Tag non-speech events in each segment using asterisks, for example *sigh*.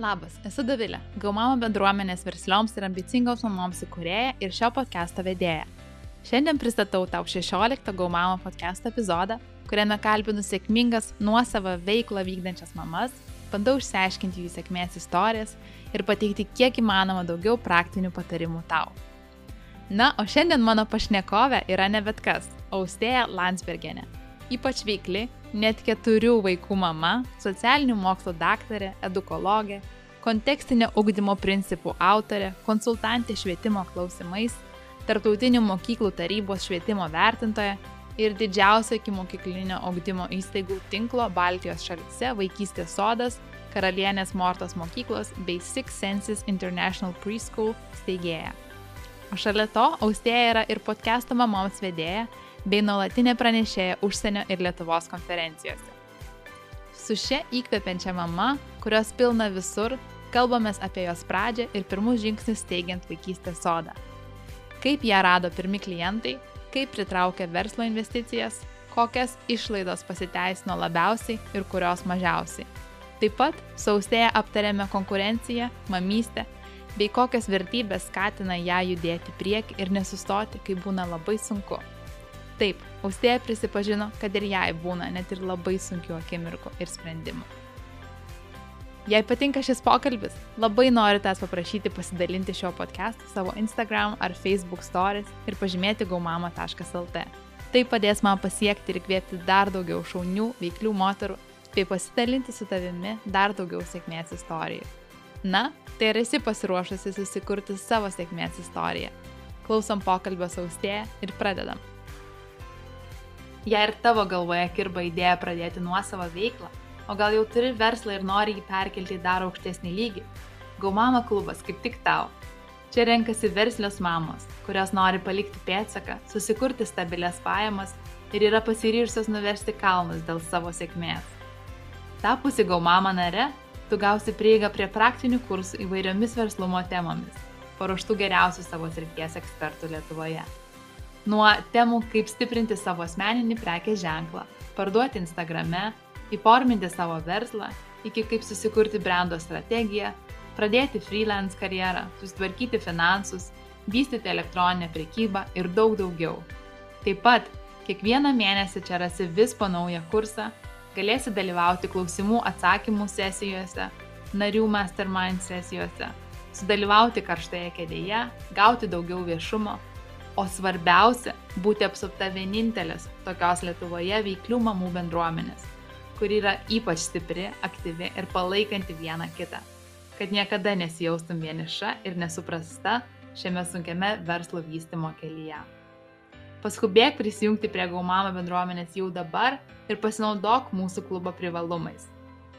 Labas, esu Davilė, Gaumama bendruomenės verslioms ir ambicingoms mamoms įkūrėja ir šio podcast'o vedėja. Šiandien pristatau tau 16 Gaumama podcast'o epizodą, kuriame kalbinu sėkmingas nuosavą veiklą vykdančias mamas, bandau išsiaiškinti jų sėkmės istorijas ir pateikti kiek įmanoma daugiau praktinių patarimų tau. Na, o šiandien mano pašnekovė yra ne bet kas - Austėja Landsbergenė. Ypač veikli, net keturių vaikų mama, socialinių mokslo daktarė, edukologė, kontekstinio ugdymo principų autorė, konsultantė švietimo klausimais, tartautinių mokyklų tarybos švietimo vertintoja ir didžiausio iki mokyklinio ugdymo įstaigų tinklo Baltijos šalyse vaikystės sodas, karalienės Mortos mokyklos bei Six Senses International Preschool steigėja. O šalia to Austėja yra ir podcast'o mamoms vedėja bei nuolatinė pranešėja užsienio ir Lietuvos konferencijose. Su šia įkvepiančia mama, kurios pilna visur, kalbamės apie jos pradžią ir pirmus žingsnius teigiant vaikystės sodą. Kaip ją rado pirmi klientai, kaip pritraukė verslo investicijas, kokias išlaidos pasiteisino labiausiai ir kurios mažiausiai. Taip pat saustėje aptarėme konkurenciją, mamystę bei kokias vertybės skatina ją judėti prieki ir nesustoti, kai būna labai sunku. Taip, Austėja prisipažino, kad ir jai būna net ir labai sunkių akimirkų ir sprendimų. Jei patinka šis pokalbis, labai noriu tęs paprašyti pasidalinti šio podcast'o savo Instagram ar Facebook stories ir pažymėti gaumama.lt. Tai padės man pasiekti ir kvėpti dar daugiau šaunių, veiklių moterų, bei pasidalinti su tavimi dar daugiau sėkmės istorijų. Na, tai ar esi pasiruošusi susikurti savo sėkmės istoriją? Klausom pokalbio saustėje ir pradedam. Jei ir tavo galvoje kirba idėja pradėti nuosavą veiklą, o gal jau turi verslą ir nori jį perkelti į dar aukštesnį lygį, Gaumama klubas kaip tik tau. Čia renkasi verslios mamos, kurios nori palikti pėdsaką, susikurti stabilės pajamas ir yra pasiryžusios nuversti kalnus dėl savo sėkmės. Tapusi Gaumama nare, tu gausi prieigą prie praktinių kursų įvairiomis verslumo temomis, paruoštų geriausių savo srities ekspertų Lietuvoje. Nuo temų, kaip stiprinti savo asmeninį prekės ženklą, parduoti Instagrame, įforminti savo verslą, iki kaip susikurti brando strategiją, pradėti freelance karjerą, susitvarkyti finansus, vystyti elektroninę prekybą ir daug daugiau. Taip pat kiekvieną mėnesį čia rasi vis po naują kursą, galėsi dalyvauti klausimų atsakymų sesijose, narių mastermind sesijose, sudalyvauti karštoje kėdėje, gauti daugiau viešumo o svarbiausia - būti apsupta vienintelės tokios Lietuvoje veiklių mamų bendruomenės, kuri yra ypač stipri, aktyvi ir palaikanti vieną kitą, kad niekada nesijaustum vieniša ir nesuprasta šiame sunkiame verslo vystimo kelyje. Paskubėk prisijungti prie Gaumama bendruomenės jau dabar ir pasinaudok mūsų klubo privalumais.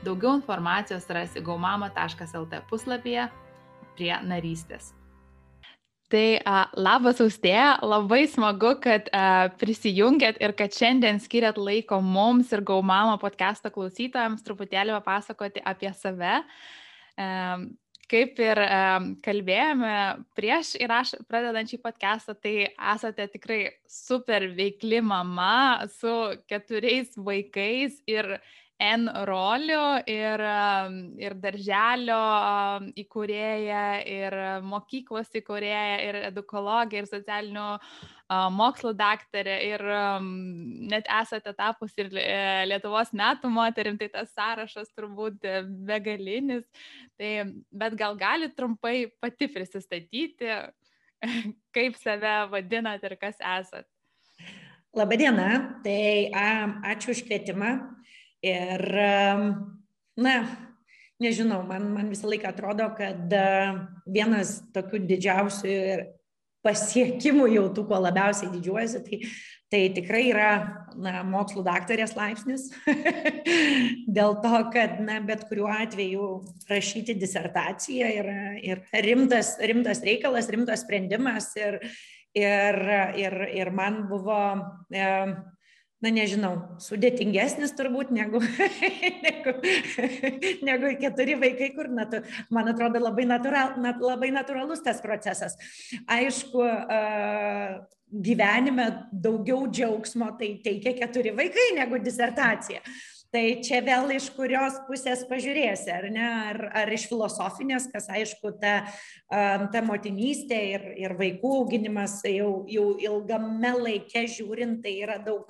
Daugiau informacijos rasi gaumama.lt puslapyje prie narystės. Tai a, labas austėja, labai smagu, kad a, prisijungėt ir kad šiandien skiriat laiko mums ir Gaumamo podcast'o klausytojams truputėlį papasakoti apie save. E, kaip ir e, kalbėjome prieš įraš, pradedant šį podcastą, tai esate tikrai super veikli mama su keturiais vaikais ir N rolių ir, ir darželio įkūrėja, ir mokyklos įkūrėja, ir edukologija, ir socialinių mokslo daktarė, ir net esate tapus ir e, Lietuvos metų moterim, tai tas sąrašas turbūt begalinis. Tai, bet gal gali trumpai pati prisistatyti, *laughs* kaip save vadinat ir kas esat. Labadiena, tai ačiū už kvietimą. Ir, na, nežinau, man, man visą laiką atrodo, kad vienas tokių didžiausių pasiekimų jau tų, kuo labiausiai didžiuojasi, tai, tai tikrai yra na, mokslo daktarės laipsnis. *laughs* Dėl to, kad na, bet kuriuo atveju rašyti disertaciją yra ir rimtas, rimtas reikalas, rimtas sprendimas. Ir, ir, ir, ir man buvo e, na nežinau, sudėtingesnis turbūt negu, *laughs* negu, *laughs* negu keturi vaikai, kur, natu, man atrodo, labai, natural, nat, labai natūralus tas procesas. Aišku, gyvenime daugiau džiaugsmo tai teikia keturi vaikai negu disertacija. Tai čia vėl iš kurios pusės pažiūrėsi, ar ne, ar, ar iš filosofinės, kas aišku, ta, ta motinystė ir, ir vaikų auginimas jau, jau ilgame laike žiūrint, tai yra daug,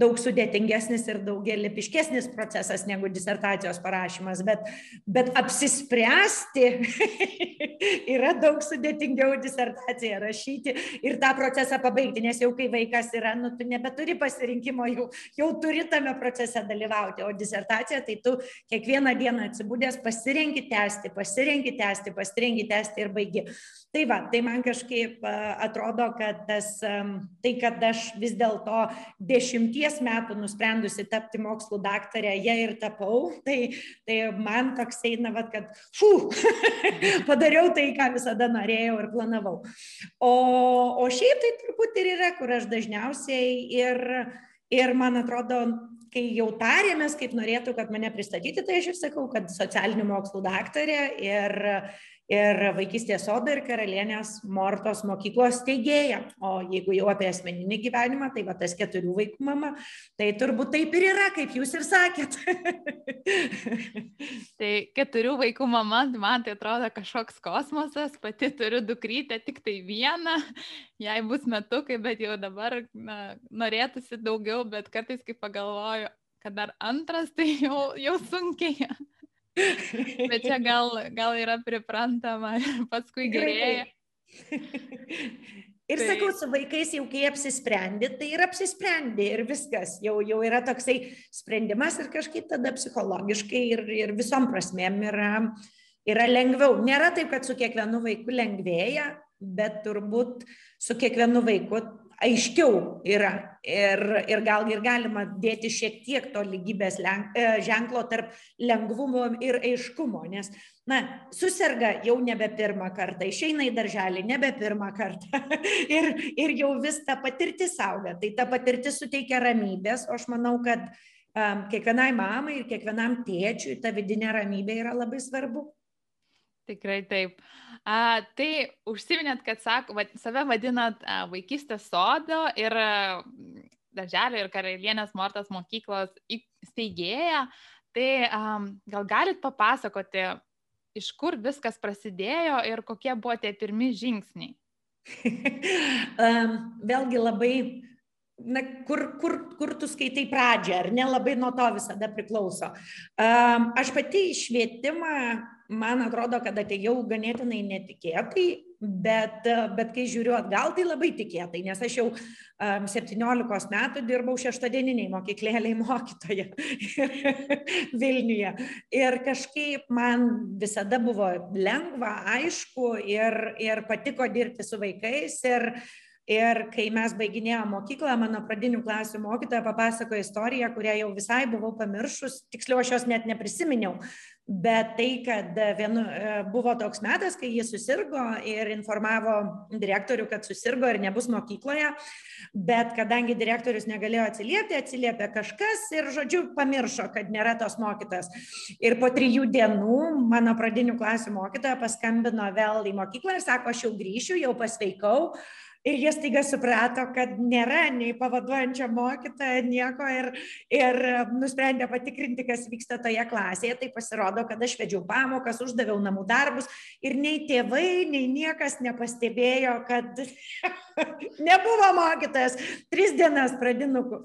daug sudėtingesnis ir daugialipiškesnis procesas negu disertacijos parašymas, bet, bet apsispręsti *laughs* yra daug sudėtingiau disertaciją rašyti ir tą procesą pabaigti, nes jau kai vaikas yra, nu, tu nebeturi pasirinkimo, jau, jau turi tame procese dalyvauti, o disertacija tai tu kiekvieną dieną atsibūdęs pasirenki tęsti, pasirenki tęsti, pasirenki tęsti ir baigi. Tai va, tai man kažkaip atrodo, kad tas, tai, kad aš vis dėlto dešimties dešimties metų nusprendusi tapti mokslų daktarė, ją ir tapau, *laughs* tai, tai man toks eina, vat, kad, fu, *laughs* padariau tai, ką visada norėjau ir planavau. O, o šiaip tai turbūt ir yra, kur aš dažniausiai ir, ir man atrodo, kai jau tarėmės, kaip norėtų, kad mane pristatyti, tai aš ir sakau, kad socialinių mokslų daktarė ir ir vaikystės sodo ir karalienės Mortos mokyklos steigėja. O jeigu jau apie asmeninį gyvenimą, tai va tas keturių vaikų mama, tai turbūt taip ir yra, kaip jūs ir sakėt. *laughs* tai keturių vaikų mama, man tai atrodo kažkoks kosmosas, pati turiu dukrytę tik tai vieną, jai bus metukai, bet jau dabar na, norėtųsi daugiau, bet kartais, kai pagalvoju, kad dar antras, tai jau, jau sunkiai. Bet čia gal, gal yra priprantama ir paskui gerėja. Ir tai... sakau, su vaikais jau kai apsisprendi, tai ir apsisprendi ir viskas, jau, jau yra toksai sprendimas ir kažkaip tada psichologiškai ir, ir visom prasmėm yra, yra lengviau. Nėra taip, kad su kiekvienu vaiku lengvėja, bet turbūt su kiekvienu vaiku aiškiau yra ir, ir gal ir galima dėti šiek tiek to lygybės e, ženklo tarp lengvumo ir aiškumo, nes, na, susirga jau nebe pirmą kartą, išeina į darželį nebe pirmą kartą *laughs* ir, ir jau vis ta patirtis auga, tai ta patirtis suteikia ramybės, o aš manau, kad kiekvienai mamai ir kiekvienam tėčiui ta vidinė ramybė yra labai svarbu. Tikrai taip. A, tai užsiminėt, kad sako, va, save vadinat a, vaikystės sodo ir darželio ir karalienės Mortos mokyklos steigėja. Tai a, gal galit papasakoti, iš kur viskas prasidėjo ir kokie buvo tie pirmi žingsniai? *laughs* Vėlgi labai na, kur, kur, kur tu skaitai pradžią, ar ne, labai nuo to visada priklauso. Aš pati į švietimą man atrodo, kad atėjau ganėtinai netikėtai, bet, bet kai žiūriu atgal, tai labai tikėtai, nes aš jau um, 17 metų dirbau šeštadieniniai mokyklėliai mokytoje *laughs* Vilniuje. Ir kažkaip man visada buvo lengva, aišku ir, ir patiko dirbti su vaikais. Ir, Ir kai mes baiginėjome mokyklą, mano pradinių klasių mokytoja papasakojo istoriją, kurią jau visai buvau pamiršus, tiksliau aš jos net neprisiminiau, bet tai, kad vienu, buvo toks metas, kai jis susirgo ir informavo direktorių, kad susirgo ir nebus mokykloje, bet kadangi direktorius negalėjo atsiliepti, atsiliepė kažkas ir, žodžiu, pamiršo, kad nėra tos mokytas. Ir po trijų dienų mano pradinių klasių mokytoja paskambino vėl į mokyklą ir sako, aš jau grįšiu, jau pasveikau ir jie staiga suprato, kad nėra nei pavaduojančio mokytojo, nieko ir, ir nusprendė patikrinti, kas vyksta toje klasėje. Tai pasirodo, kad aš vedžiau pamokas, uždaviau namų darbus ir nei tėvai, nei niekas nepastebėjo, kad *laughs* nebuvo mokytojas tris dienas pradinukų.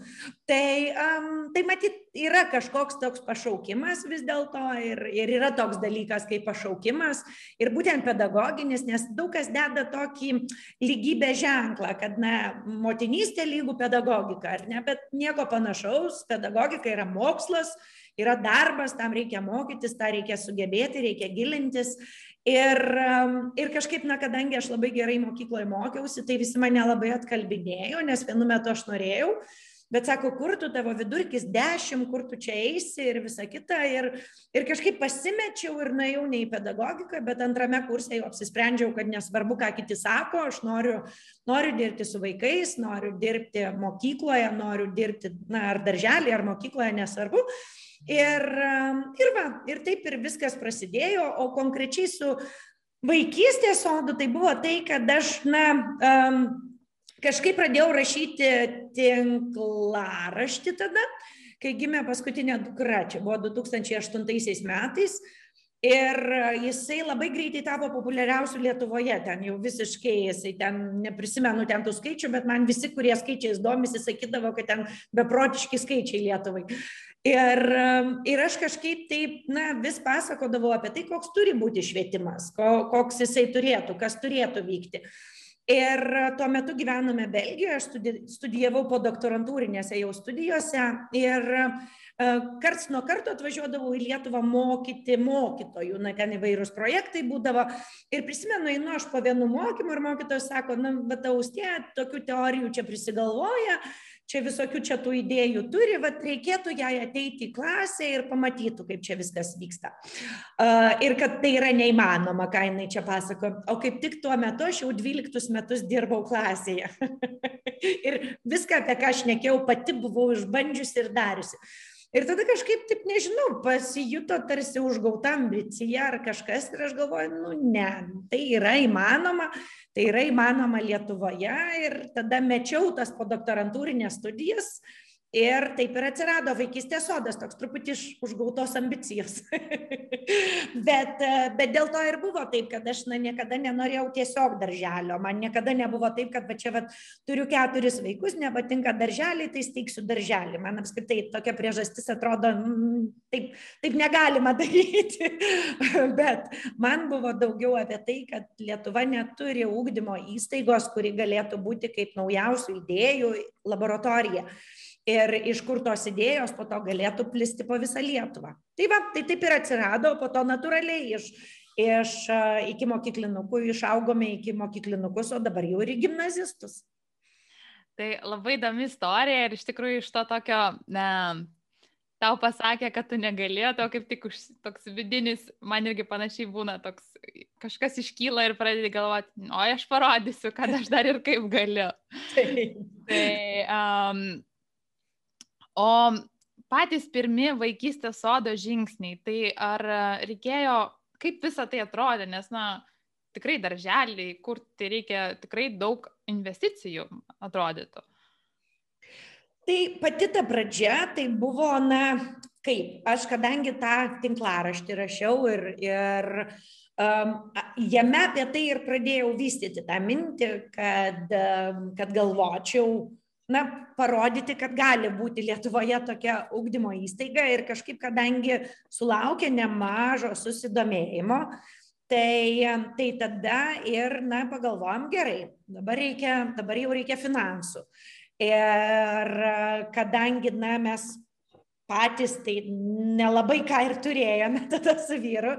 Tai, um, tai matyt, yra kažkoks toks pašaukimas vis dėlto ir, ir yra toks dalykas kaip pašaukimas ir būtent pedagoginis, nes daug kas deda tokį lygybę ženklą, kad, na, motinystė lygų pedagogika, ar ne, bet nieko panašaus, pedagogika yra mokslas, yra darbas, tam reikia mokytis, tą reikia sugebėti, reikia gilintis. Ir, um, ir kažkaip, na, kadangi aš labai gerai mokykloje mokiausi, tai visi mane labai atkalbinėjo, nes vienu metu aš norėjau, bet sako, kur tu tavo vidurkis dešimt, kur tu čia eisi ir visa kita. Ir, ir kažkaip pasimečiau ir nuėjau ne į pedagogiką, bet antrame kurse jau apsisprendžiau, kad nesvarbu, ką kiti sako, aš noriu, noriu dirbti su vaikais, noriu dirbti mokykloje, noriu dirbti, na, ar darželį, ar mokykloje, nesvarbu. Ir, ir va, ir taip ir viskas prasidėjo, o konkrečiai su vaikystės sodu tai buvo tai, kad aš, na, um, kažkaip pradėjau rašyti tinklaraštį tada, kai gimė paskutinė dukra, čia buvo 2008 metais. Ir jisai labai greitai tapo populiariausiu Lietuvoje, ten jau visiškai, jisai ten, neprisimenu ten tų skaičių, bet man visi, kurie skaičiais domisi, sakydavo, kad ten beprotiški skaičiai Lietuvai. Ir, ir aš kažkaip taip, na, vis pasakodavau apie tai, koks turi būti švietimas, koks jisai turėtų, kas turėtų vykti. Ir tuo metu gyvenome Belgijoje, aš studijavau po doktorantūrinėse jau studijose ir e, karts nuo karto atvažiuodavau į Lietuvą mokyti mokytojų, na ten įvairūs projektai būdavo. Ir prisimenu, einu aš po vienu mokymu ir mokytojas sako, na, bet austė, tokių teorijų čia prisigalvoja, čia visokių čia tų idėjų turi, bet reikėtų jai ateiti į klasę ir pamatytų, kaip čia viskas vyksta. Uh, ir kad tai yra neįmanoma, ką jinai čia pasako. O kaip tik tuo metu aš jau 12 metus dirbau klasėje. *laughs* ir viską, apie ką aš nekėjau, pati buvau išbandžiusi ir dariusi. Ir tada kažkaip, taip nežinau, pasijuto tarsi užgauta ambicija ar kažkas ir aš galvoju, nu ne, tai yra įmanoma, tai yra įmanoma Lietuvoje ir tada mečiau tas podoktorantūrinės studijas Ir taip ir atsirado vaikystės sodas, toks truputį iš užgautos ambicijos. *laughs* bet, bet dėl to ir buvo taip, kad aš na, niekada nenorėjau tiesiog darželio. Man niekada nebuvo taip, kad va, čia va, turiu keturis vaikus, nepatinka darželiai, tai steigsiu darželį. Man apskritai tokia priežastis atrodo, mm, taip, taip negalima *laughs* daryti. bet man buvo daugiau apie tai, kad Lietuva neturi ūkdymo įstaigos, kuri galėtų būti kaip naujausių idėjų laboratorija ir iš kur tos idėjos po to galėtų plisti po visą Lietuvą. Tai va, tai taip ir atsirado, po to natūraliai iš, iš iki mokyklinukų išaugome iki mokyklinukus, o dabar jau ir į gimnazistus. Tai labai įdomi istorija ir iš tikrųjų iš to tokio, ne, tau pasakė, kad tu negalėjai, to kaip tik už, toks vidinis, man irgi panašiai būna, toks kažkas iškyla ir pradedi galvoti, o aš parodysiu, kad aš dar ir kaip galiu. *laughs* tai, um, O patys pirmi vaikystės sodo žingsniai, tai ar reikėjo, kaip visą tai atrodė, nes, na, tikrai darželiai, kur tai reikia tikrai daug investicijų, atrodytų. Tai pati ta pradžia, tai buvo, na, kaip, aš kadangi tą tinklaraštį rašiau ir, ir um, jame apie tai ir pradėjau vystyti tą mintį, kad, um, kad galvočiau, na, parodyti, kad gali būti Lietuvoje tokia ugdymo įstaiga ir kažkaip, kadangi sulaukė nemažo susidomėjimo, tai, tai tada ir, na, pagalvojom gerai, dabar, reikia, dabar jau reikia finansų. Ir kadangi, na, mes patys tai nelabai ką ir turėjome *laughs* tada su vyru,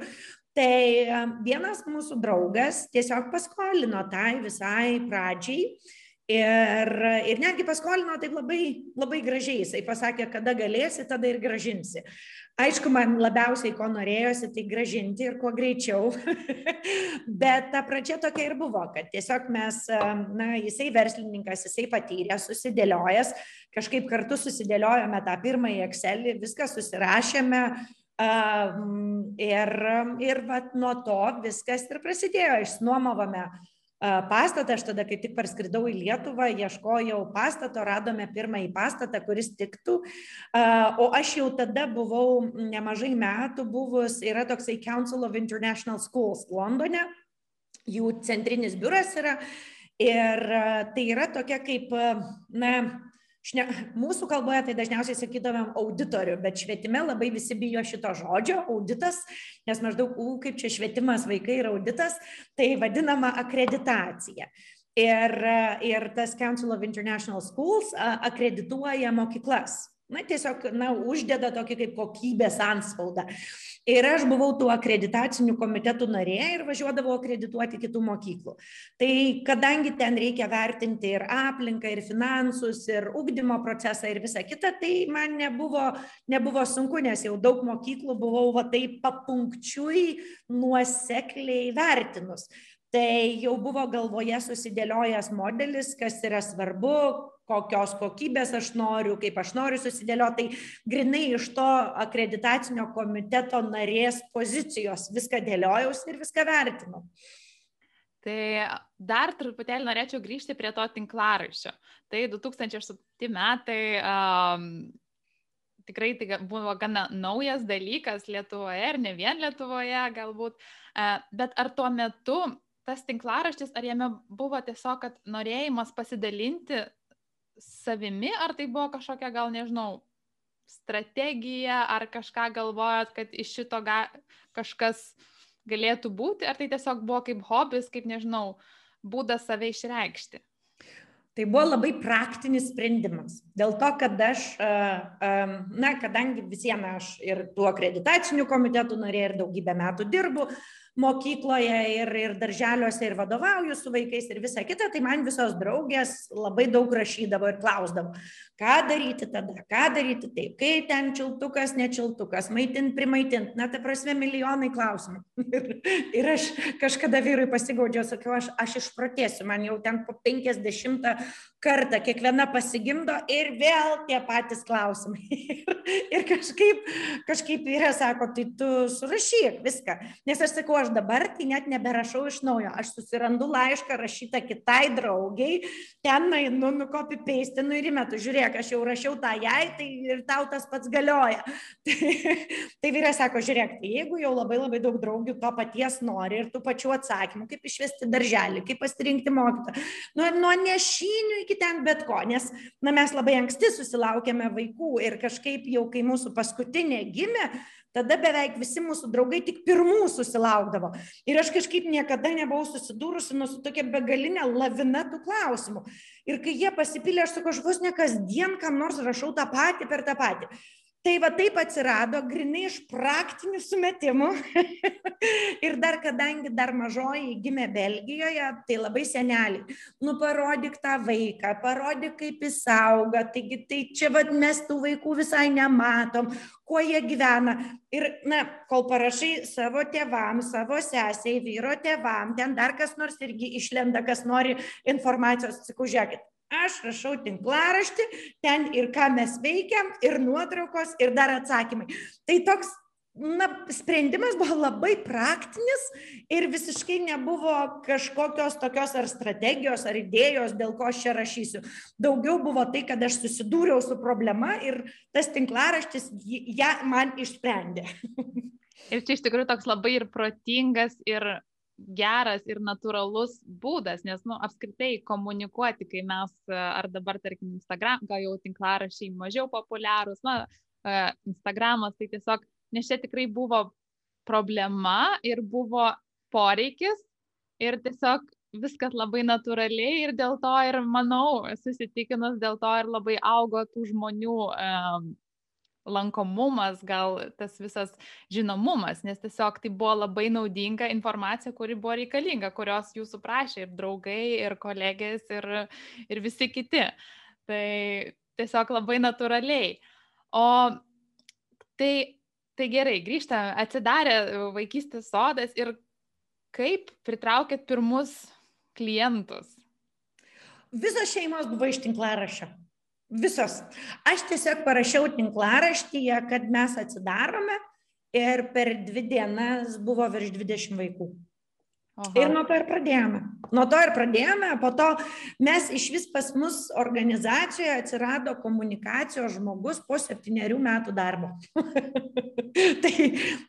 tai vienas mūsų draugas tiesiog paskolino tai visai pradžiai Ir, ir netgi paskolino taip labai, labai gražiai. Jisai pasakė, kada galėsi, tada ir gražinsi. Aišku, man labiausiai ko norėjosi, tai gražinti ir kuo greičiau. *laughs* Bet ta pradžia tokia ir buvo, kad tiesiog mes, na, jisai verslininkas, jisai patyrė, susidėliojęs, kažkaip kartu susidėliojome tą pirmąjį Excel, viską susirašėme. Ir, ir vat, nuo to viskas ir prasidėjo. Išnuomavome pastatą, aš tada, kai tik parskridau į Lietuvą, ieškojau pastato, radome pirmąjį pastatą, kuris tiktų, o aš jau tada buvau nemažai metų buvus, yra toksai Council of International Schools Londone, jų centrinis biuras yra. Ir tai yra tokia kaip, na, Šne, mūsų kalboje tai dažniausiai sakytumėm auditorių, bet švietime labai visi bijo šito žodžio, auditas, nes maždaug, u, kaip čia švietimas vaikai ir auditas, tai vadinama akreditacija. Ir, ir tas Council of International Schools akredituoja mokyklas na, tiesiog, na, uždeda tokį kaip kokybės anspaudą. Ir aš buvau tų akreditacinių komitetų narė ir važiuodavau akredituoti kitų mokyklų. Tai kadangi ten reikia vertinti ir aplinką, ir finansus, ir ugdymo procesą, ir visą kitą, tai man nebuvo, nebuvo sunku, nes jau daug mokyklų buvau va taip papunkčiui nuosekliai vertinus. Tai jau buvo galvoje susidėliojęs modelis, kas yra svarbu, kokios kokybės aš noriu, kaip aš noriu susidėlioti, tai grinai iš to akreditacinio komiteto narės pozicijos viską dėliojausi ir viską vertinau. Tai dar truputėlį norėčiau grįžti prie to tinklaraščio. Tai 2008 metai, um, tikrai tai buvo gana naujas dalykas Lietuvoje ir ne vien Lietuvoje galbūt, e, bet ar tuo metu tas tinklaraštis, ar jame buvo tiesiog, kad norėjimas pasidalinti savimi, ar tai buvo kažkokia gal nežinau, strategija, ar kažką galvojat, kad iš šito ga, kažkas galėtų būti, ar tai tiesiog buvo kaip hobis, kaip nežinau, būdas save išreikšti? Tai buvo labai praktinis sprendimas. Dėl to, kad aš, na, kadangi visiems aš ir tų akreditacinių komitetų narė ir daugybę metų dirbu, mokykloje ir, ir darželiuose ir vadovauju su vaikais ir visa kita, tai man visos draugės labai daug rašydavo ir klausdavo, ką daryti tada, ką daryti taip, kaip ten čiltukas, nečiltukas, maitint, primaitint, na, ta prasme, milijonai klausimų. *laughs* ir, ir aš kažkada vyrui pasigaudžiau, sakiau, aš, aš išprotėsiu, man jau ten po 50 kartą kiekviena pasigimdo ir vėl tie patys klausimai. *laughs* ir kažkaip, kažkaip vyras sako, tai tu surašyk viską. Nes aš sakau, aš dabar tai net neberašau iš naujo. Aš susirandu laišką rašytą kitai draugiai, ten nu, nukopi peistinu ir įmetu. Žiūrėk, aš jau rašiau tą jai, tai ir tau tas pats galioja. *laughs* tai, tai vyras sako, žiūrėk, tai jeigu jau labai labai daug draugių to paties nori ir tų pačių atsakymų, kaip išvesti darželį, kaip pasirinkti mokytą, nuo, nuo nešinių iki ten bet ko, nes na, mes labai anksti susilaukėme vaikų ir kažkaip jau, kai mūsų paskutinė gimė, tada beveik visi mūsų draugai tik pirmų susilaukdavo. Ir aš kažkaip niekada nebuvau susidūrusi nu, su tokia begalinė lavina tų klausimų. Ir kai jie pasipylė, aš sakau, aš vos ne kasdien kam nors rašau tą patį per tą patį. Tai va taip atsirado, grinai iš praktinių sumetimų. *laughs* ir dar, kadangi dar mažoji gimė Belgijoje, tai labai seneliai. Nu, parodyk tą vaiką, parodyk, kaip jis auga. Taigi, tai čia vad mes tų vaikų visai nematom, kuo jie gyvena. Ir, na, kol parašai savo tėvam, savo sesiai, vyro tėvam, ten dar kas nors irgi išlenda, kas nori informacijos, sakau, žiūrėkit aš rašau tinklaraštį, ten ir ką mes veikiam, ir nuotraukos, ir dar atsakymai. Tai toks na, sprendimas buvo labai praktinis ir visiškai nebuvo kažkokios tokios ar strategijos, ar idėjos, dėl ko aš čia rašysiu. Daugiau buvo tai, kad aš susidūriau su problema ir tas tinklaraštis ją man išsprendė. *laughs* Ir čia iš tikrųjų toks labai ir protingas, ir geras ir natūralus būdas, nes, nu, apskritai komunikuoti, kai mes, e, ar dabar, tarkim, Instagram, gal jau tinklarašiai mažiau populiarūs, na, e, Instagramas, tai tiesiog, nes čia tikrai buvo problema ir buvo poreikis ir tiesiog viskas labai natūraliai ir dėl to ir, manau, susitikinus, dėl to ir labai augo tų žmonių um, lankomumas, gal tas visas žinomumas, nes tiesiog tai buvo labai naudinga informacija, kuri buvo reikalinga, kurios jūsų prašė ir draugai, ir kolegės, ir, ir visi kiti. Tai tiesiog labai natūraliai. O tai, tai gerai, grįžtame, atsidarė vaikystės sodas ir kaip pritraukėt pirmus klientus? Visos šeimos buvo iš tinklaraščio. Visos. Aš tiesiog parašiau tinklaraštyje, kad mes atsidarome ir per dvi dienas buvo virš 20 vaikų. Aha. Ir nuo to ir pradėjome. Nuo to ir pradėjome, po to mes iš vis pas mus organizacijoje atsirado komunikacijos žmogus po septyniarių metų darbo. *laughs* tai,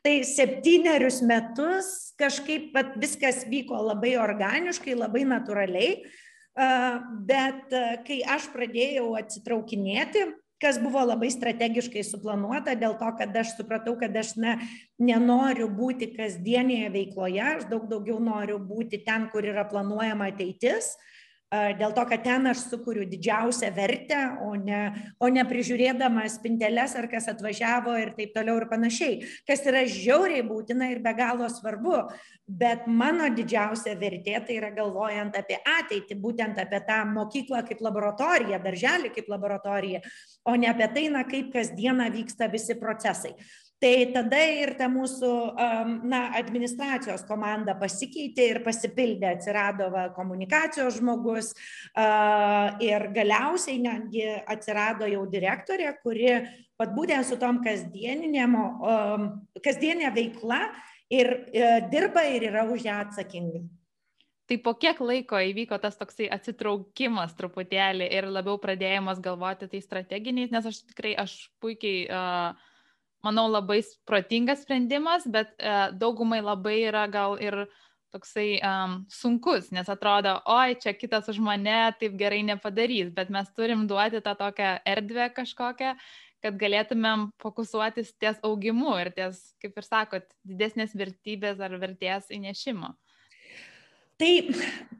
tai septynerius metus kažkaip viskas vyko labai organiškai, labai natūraliai bet kai aš pradėjau atsitraukinėti, kas buvo labai strategiškai suplanuota dėl to, kad aš supratau, kad aš na, nenoriu būti kasdienėje veikloje, aš daug daugiau noriu būti ten, kur yra planuojama ateitis. Uh, dėl to, kad ten aš sukuriu didžiausią vertę, o ne, o ne prižiūrėdama spinteles ar kas atvažiavo ir taip toliau ir panašiai, kas yra žiauriai būtina ir be galo svarbu. Bet mano didžiausia vertė tai yra galvojant apie ateitį, būtent apie tą mokyklą kaip laboratoriją, darželį kaip laboratoriją, o ne apie tai, na, kaip kasdieną vyksta visi procesai. Tai tada ir ta mūsų na, administracijos komanda pasikeitė ir pasipildė, atsirado va, komunikacijos žmogus ir galiausiai netgi atsirado jau direktorė, kuri pat būtent su tom kasdieninė veikla ir e, dirba ir yra už ją atsakinga. Tai po kiek laiko įvyko tas toksai atsitraukimas truputėlį ir labiau pradėjimas galvoti tai strateginiais, nes aš tikrai, aš puikiai, uh, manau, labai protingas sprendimas, bet uh, daugumai labai yra gal ir toksai um, sunkus, nes atrodo, oi, čia kitas už mane taip gerai nepadarys, bet mes turim duoti tą tokią erdvę kažkokią, kad galėtumėm fokusuotis ties augimu ir ties, kaip ir sakot, didesnės vertybės ar vertės įnešimo. Tai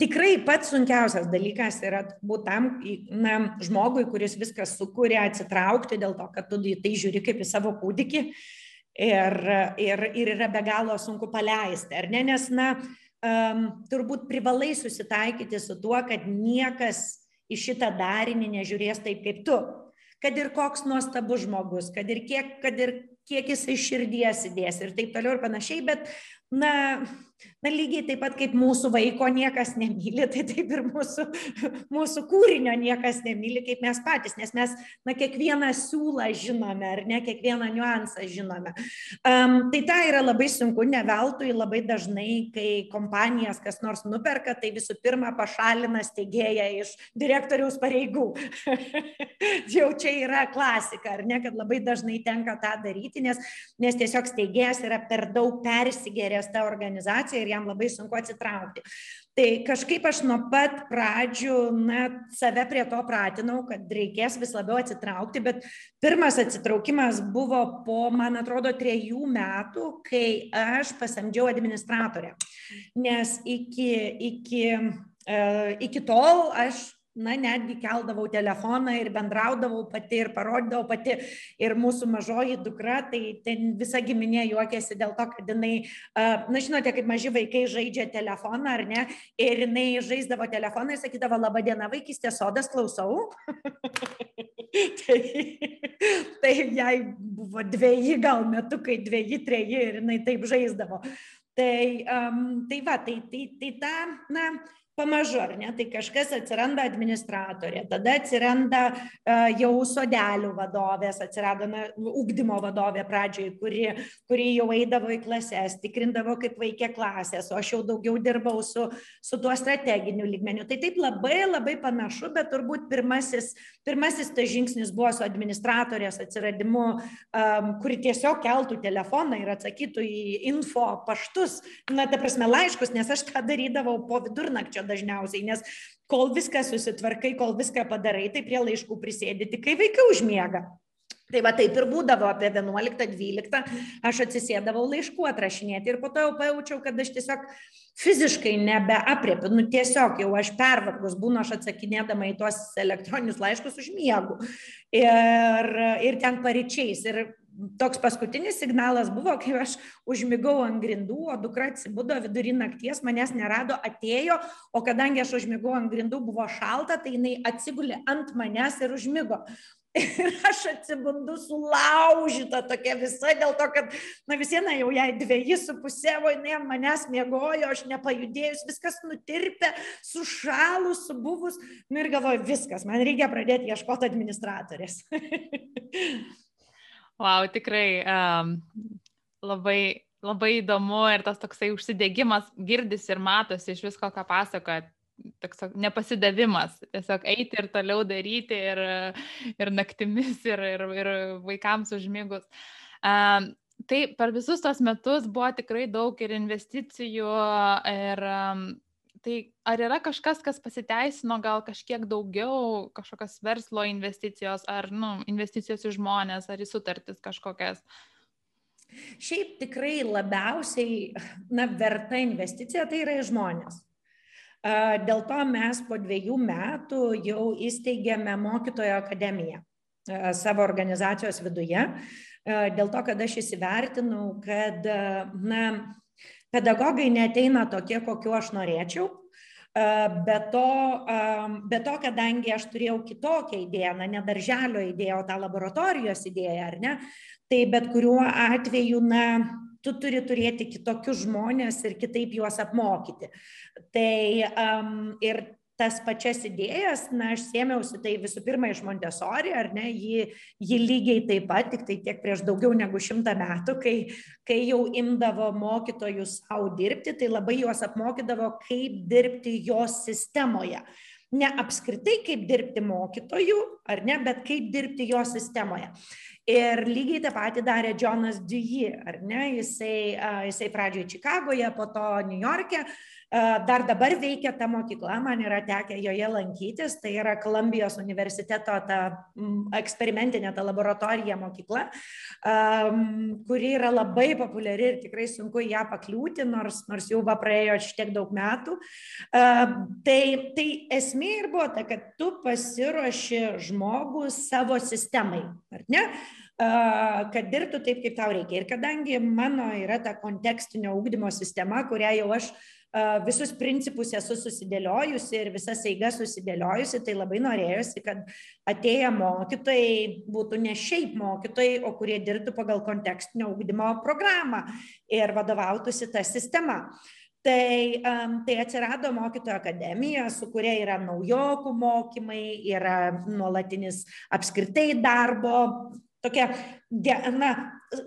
tikrai pats sunkiausias dalykas yra būt tam na, žmogui, kuris viską sukūrė, atsitraukti dėl to, kad tu į tai žiūri kaip į savo kūdikį ir, ir, ir yra be galo sunku paleisti, ar ne? Nes, na, um, turbūt privalai susitaikyti su tuo, kad niekas į šitą darinį nežiūrės taip kaip tu. Kad ir koks nuostabus žmogus, kad ir kiek, kad ir kiek jisai širdies įdės ir taip toliau ir panašiai, bet, na, Na lygiai taip pat kaip mūsų vaiko niekas nemyli, tai taip ir mūsų, mūsų kūrinio niekas nemyli, kaip mes patys, nes mes na, kiekvieną siūlą žinome, ar ne, kiekvieną niuansą žinome. Um, tai tai yra labai sunku, ne veltui labai dažnai, kai kompanijas kas nors nuperka, tai visų pirma pašalina steigėją iš direktoriaus pareigų. *laughs* Jau čia yra klasika, ar ne, kad labai dažnai tenka tą daryti, nes, nes tiesiog steigėjas yra per daug persigeręs tą organizaciją situaciją ir jam labai sunku atsitraukti. Tai kažkaip aš nuo pat pradžių, na, save prie to pratinau, kad reikės vis labiau atsitraukti, bet pirmas atsitraukimas buvo po, man atrodo, trejų metų, kai aš pasamdžiau administratorę. Nes iki, iki, uh, iki tol aš na netgi keldavau telefoną ir bendraudavau pati ir parodydavau pati ir mūsų mažoji dukra, tai ten visa giminė juokėsi dėl to, kad jinai, na žinote, kaip maži vaikai žaidžia telefoną ar ne, ir jinai žaisdavo telefoną ir sakydavo, laba diena, vaikystės sodas, klausau. *laughs* tai, tai jai buvo dviejį gal metukai, dviejį, treji ir jinai taip žaisdavo. Tai, um, tai va, tai, tai, tai ta, na, pamažu, ar ne, tai kažkas atsiranda administratorė, tada atsiranda uh, jau sodelių vadovės, atsirado na, ugdymo vadovė pradžioj, kuri, kuri jau eidavo į klases, tikrindavo, kaip veikia klasės, o aš jau daugiau dirbau su, su tuo strateginiu lygmeniu. Tai taip labai labai panašu, bet turbūt pirmasis, pirmasis tas žingsnis buvo su administratorės atsiradimu, um, kuri tiesiog keltų telefoną ir atsakytų į info paštus, na, ta prasme, laiškus, nes aš tą darydavau po vidurnakčio dažniausiai, nes kol viską susitvarkai, kol viską padarai, tai prie laiškų prisėdi tik kai vaikai užmiega. Tai va taip ir būdavo apie 11-12, aš atsisėdavau laiškų atrašinėti ir po to jau pajaučiau, kad aš tiesiog fiziškai nebeapriepiu, nu tiesiog jau aš pervargus būnu, aš atsakinėdama į tuos elektroninius laiškus užmiegu ir, ir ten paryčiais. Ir toks paskutinis signalas buvo, kai aš užmigau ant grindų, o dukra atsibudo vidury nakties, manęs nerado, atėjo, o kadangi aš užmigau ant grindų, buvo šalta, tai jinai atsigulė ant manęs ir užmigo. *laughs* Ir aš atsibundu sulaužyta tokia visa, dėl to, kad, na vis viena jau jai dviejį su pusė, o jinai ant manęs mėgojo, aš nepajudėjus, viskas nutirpė, sušalus, subuvus. Nu ir galvoju, viskas, man reikia pradėti ieškoti administratorės. *laughs* Wow, tikrai um, labai, labai įdomu ir tas toksai užsidėgymas girdis ir matosi iš visko, ką pasakojat. Toks nepasidavimas, tiesiog eiti ir toliau daryti ir, ir naktimis, ir, ir, ir vaikams užmygus. Um, tai per visus tos metus buvo tikrai daug ir investicijų, ir um, Tai ar yra kažkas, kas pasiteisino, gal kažkiek daugiau, kažkokios verslo investicijos, ar nu, investicijos į žmonės, ar į sutartis kažkokias? Šiaip tikrai labiausiai na, verta investicija tai yra į žmonės. Dėl to mes po dviejų metų jau įsteigėme mokytojo akademiją savo organizacijos viduje, dėl to, kad aš įsivertinau, kad na, pedagogai neteina tokie, kokiu aš norėčiau. Be to, be to, kadangi aš turėjau kitokią idėją, na, ne darželio idėją, o tą laboratorijos idėją, ar ne, tai bet kuriuo atveju, na, tu turi turėti kitokius žmonės ir kitaip juos apmokyti. Tai um, ir tas pačias idėjas, na, aš sėmiausi tai visų pirma iš Montessori, ar ne, ji, ji lygiai taip pat, tik tai tiek prieš daugiau negu šimtą metų, kai, kai jau imdavo mokytojus savo dirbti, tai labai juos apmokydavo, kaip dirbti jos sistemoje ne apskritai kaip dirbti mokytoju, ar ne, bet kaip dirbti jo sistemoje. Ir lygiai tą patį darė Jonas Dewey, ar ne, jisai, jisai pradžioje Čikagoje, po to New York'e, dar dabar veikia ta mokykla, man yra tekę joje lankytis, tai yra Kolumbijos universiteto ta eksperimentinė, ta laboratorija mokykla, kuri yra labai populiari ir tikrai sunku ją pakliūti, nors, nors jau va praėjo šitiek daug metų. Tai, tai esmė ir buvo ta, kad tu pasiruoši žmogų savo sistemai, ar ne? kad dirbtų taip, kaip tau reikia. Ir kadangi mano yra ta kontekstinio ūkdymo sistema, kurią jau aš uh, visus principus esu susidėliojusi ir visas eigas susidėliojusi, tai labai norėjusi, kad atėję mokytojai būtų ne šiaip mokytojai, o kurie dirbtų pagal kontekstinio ūkdymo programą ir vadovautųsi tą sistemą. Tai, um, tai atsirado mokytojo akademija, su kuria yra naujokų mokymai, yra nuolatinis apskritai darbo, tokia, na,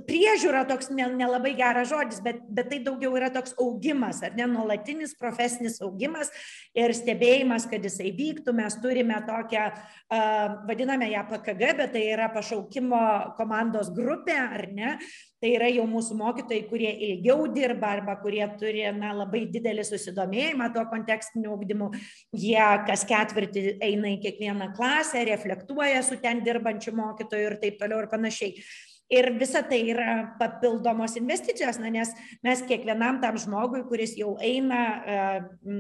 priežiūra toks nelabai ne geras žodis, bet, bet tai daugiau yra toks augimas, ar ne, nuolatinis profesinis augimas ir stebėjimas, kad jisai vyktų. Mes turime tokią, uh, vadiname ją PKG, bet tai yra pašaukimo komandos grupė, ar ne. Tai yra jau mūsų mokytojai, kurie ilgiau dirba arba kurie turi na, labai didelį susidomėjimą tuo kontekstiniu ugdymu. Jie kas ketvirtį eina į kiekvieną klasę, reflektuoja su ten dirbančiu mokytoju ir taip toliau ir panašiai. Ir visa tai yra papildomos investicijos, na, nes mes kiekvienam tam žmogui, kuris jau eina, e,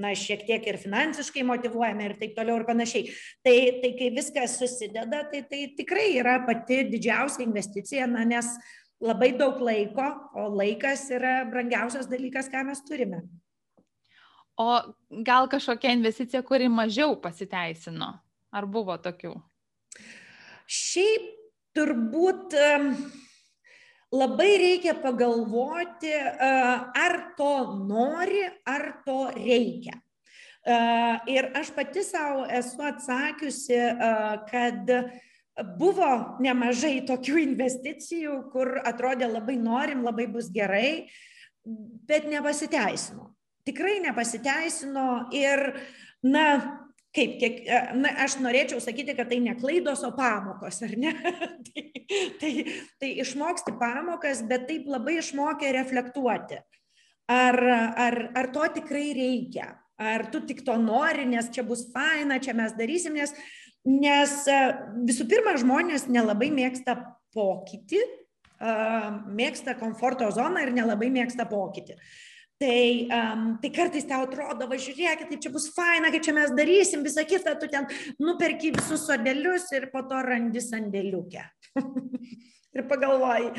na, šiek tiek ir finansiškai motivuojame ir taip toliau ir panašiai. Tai, tai kai viskas susideda, tai, tai tikrai yra pati didžiausia investicija, na, nes labai daug laiko, o laikas yra brangiausias dalykas, ką mes turime. O gal kažkokia investicija, kuri mažiau pasiteisino? Ar buvo tokių? Šiaip turbūt labai reikia pagalvoti, ar to nori, ar to reikia. Ir aš pati savo esu atsakiusi, kad buvo nemažai tokių investicijų, kur atrodė labai norim, labai bus gerai, bet nepasiteisino. Tikrai nepasiteisino ir, na, kaip, kiek, e, na, aš norėčiau sakyti, kad tai ne klaidos, o pamokos, ar ne? *laughs* tai, tai, tai išmoksti pamokas, bet taip labai išmokė reflektuoti. Ar, ar, ar to tikrai reikia? Ar tu tik to nori, nes čia bus faina, čia mes darysim, nes, nes e, visų pirma, žmonės nelabai mėgsta pokytį, mėgsta komforto zoną ir nelabai mėgsta pokytį. Tai, um, tai kartais tau atrodo, va žiūrėkit, kaip čia bus faina, kaip čia mes darysim, visą kitą, tu ten nuperki visus sodelius ir po to randi sandėliukę. *laughs* ir pagalvoji,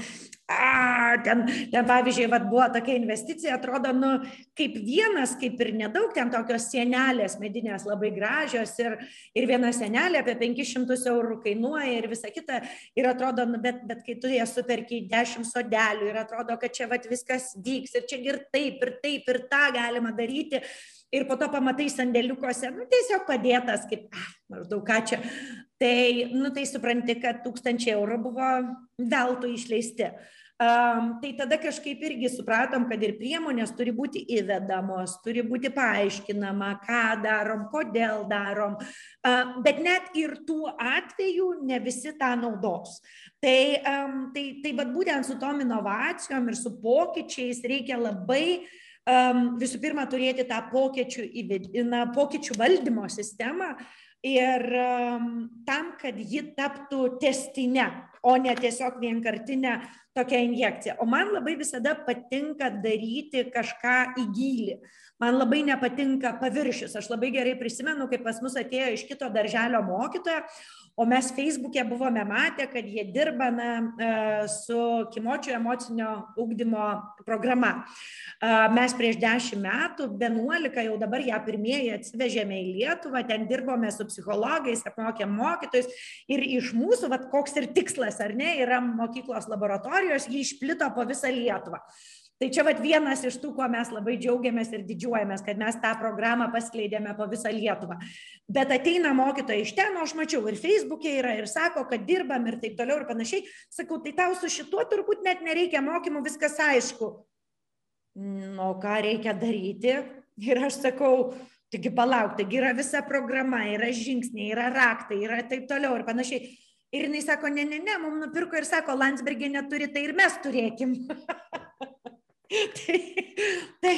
a, ten, ten pavyzdžiui, vat, buvo tokia investicija, atrodo, nu, kaip vienas, kaip ir nedaug, ten tokios sienelės medinės labai gražios ir, ir viena sienelė apie 500 eurų kainuoja ir visa kita. Ir atrodo, nu, bet, bet kai tu jas superki 10 sodelių ir atrodo, kad čia vat, viskas vyks ir čia ir taip, ir taip, ir tą galima daryti ir po to pamatai sandėliukuose, nu, tiesiog padėtas, kaip, ah, maždaug ką čia. Tai, nu, tai supranti, kad tūkstančiai eurų buvo veltui išleisti. Um, tai tada kažkaip irgi supratom, kad ir priemonės turi būti įvedamos, turi būti paaiškinama, ką darom, kodėl darom, bet net ir tų atvejų ne visi tą naudos. Tai, tai, tai vad būtent su tom inovacijom ir su pokyčiais reikia labai um, visų pirma turėti tą pokyčių, na, pokyčių valdymo sistemą ir um, tam, kad ji taptų testinė, o ne tiesiog vienkartinė tokia injekcija. O man labai visada patinka daryti kažką į gilį. Man labai nepatinka paviršius. Aš labai gerai prisimenu, kai pas mus atėjo iš kito darželio mokytoja, o mes Facebook'e buvome matę, kad jie dirba na, e, su kimočio emocinio ugdymo programa. E, mes prieš dešimt metų, 11 jau dabar ją pirmieji atsivežėme į Lietuvą, ten dirbome su psichologais, apmokėm mokytojus ir iš mūsų, vat, koks ir tikslas, ar ne, yra mokyklos laboratorijos, jį išplito po visą Lietuvą. Tai čia vat vienas iš tų, kuo mes labai džiaugiamės ir didžiuojamės, kad mes tą programą paskleidėme po visą Lietuvą. Bet ateina mokytojai iš ten, aš mačiau ir Facebook'e yra, ir sako, kad dirbam ir taip toliau ir panašiai. Sakau, tai tau su šituo turbūt net nereikia mokymų, viskas aišku. Nu, ką reikia daryti? Ir aš sakau, taigi palauk, taigi yra visa programa, yra žingsniai, yra raktai, yra taip toliau ir panašiai. Ir jinai sako, ne, ne, ne, mums nupirko ir sako, Landsbergė neturi, tai ir mes turėkim. *laughs* *laughs* tai, tai,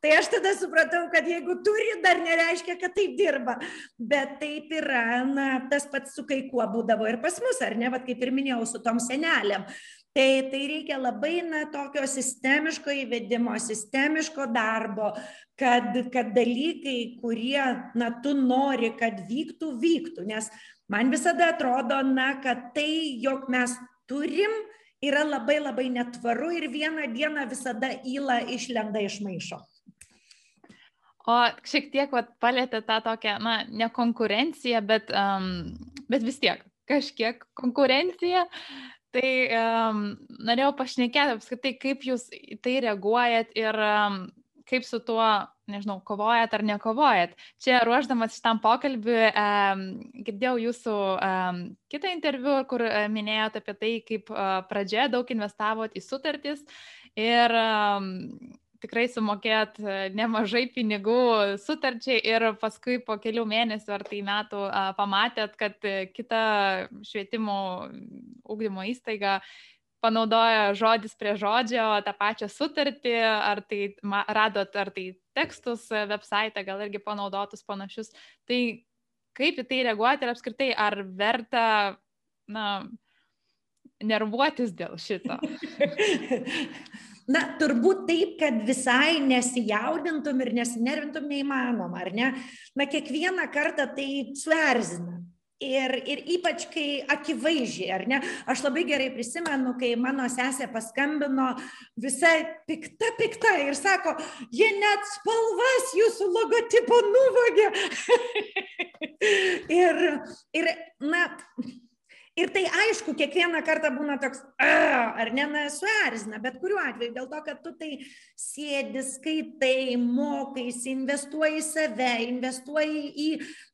tai aš tada supratau, kad jeigu turi, dar nereiškia, kad taip dirba. Bet taip yra, na, tas pats su kai kuo būdavo ir pas mus, ar ne, Vat kaip ir minėjau, su tom senelėm. Tai, tai reikia labai, na, tokio sistemiško įvedimo, sistemiško darbo, kad, kad dalykai, kurie, na, tu nori, kad vyktų, vyktų. Nes man visada atrodo, na, kad tai, jog mes turim, yra labai labai netvaru ir vieną dieną visada įla išlenda iš maišo. O šiek tiek vat, palėtė tą tokią, na, ne konkurenciją, bet, um, bet vis tiek kažkiek konkurenciją. Tai um, norėjau pašnekėti apskritai, kaip jūs į tai reaguojat ir um, kaip su tuo, nežinau, kovojat ar nekovojat. Čia ruoždamas šitam pokalbiui, um, girdėjau jūsų um, kitą interviu, kur uh, minėjot apie tai, kaip uh, pradžioje daug investavot į sutartis ir um, tikrai sumokėt nemažai pinigų sutarčiai ir paskui po kelių mėnesių ar tai metų pamatėt, kad kita švietimo ūkdymo įstaiga panaudoja žodis prie žodžio tą pačią sutartį, ar tai radot, ar tai tekstus website, gal irgi panaudotus panašius. Tai kaip į tai reaguoti ir apskritai, ar verta, na, nervuotis dėl šito? *laughs* Na, turbūt taip, kad visai nesijaudintum ir nesinervintum neįmanoma, ar ne? Na, kiekvieną kartą tai suerzina. Ir, ir ypač, kai akivaizdžiai, ar ne? Aš labai gerai prisimenu, kai mano sesė paskambino visai pikta, pikta ir sako, jie net spalvas jūsų logotipo nuvogė. *laughs* ir, ir, na, Ir tai aišku, kiekvieną kartą būna toks, ar ne, na, suerzina, bet kuriuo atveju, dėl to, kad tu tai sėdi, skaitai, mokaiesi, investuoji į save, investuoji į,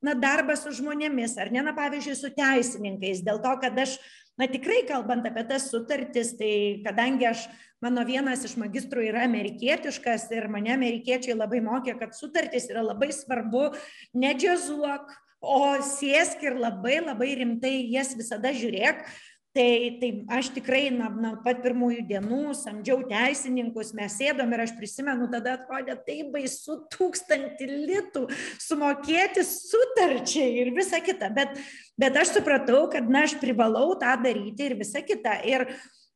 na, darbą su žmonėmis, ar ne, na, pavyzdžiui, su teisininkais, dėl to, kad aš, na, tikrai kalbant apie tas sutartis, tai kadangi aš, mano vienas iš magistrų yra amerikietiškas ir mane amerikiečiai labai mokė, kad sutartis yra labai svarbu, nedžiazuok, o sėsk ir labai labai rimtai jas visada žiūrėk. Tai, tai aš tikrai nuo na, pat pirmųjų dienų samdžiau teisininkus, mes sėdom ir aš prisimenu, tada atrodė taip baisu tūkstantį litų sumokėti sutarčiai ir visa kita. Bet, bet aš supratau, kad na, aš privalau tą daryti ir visa kita. Ir,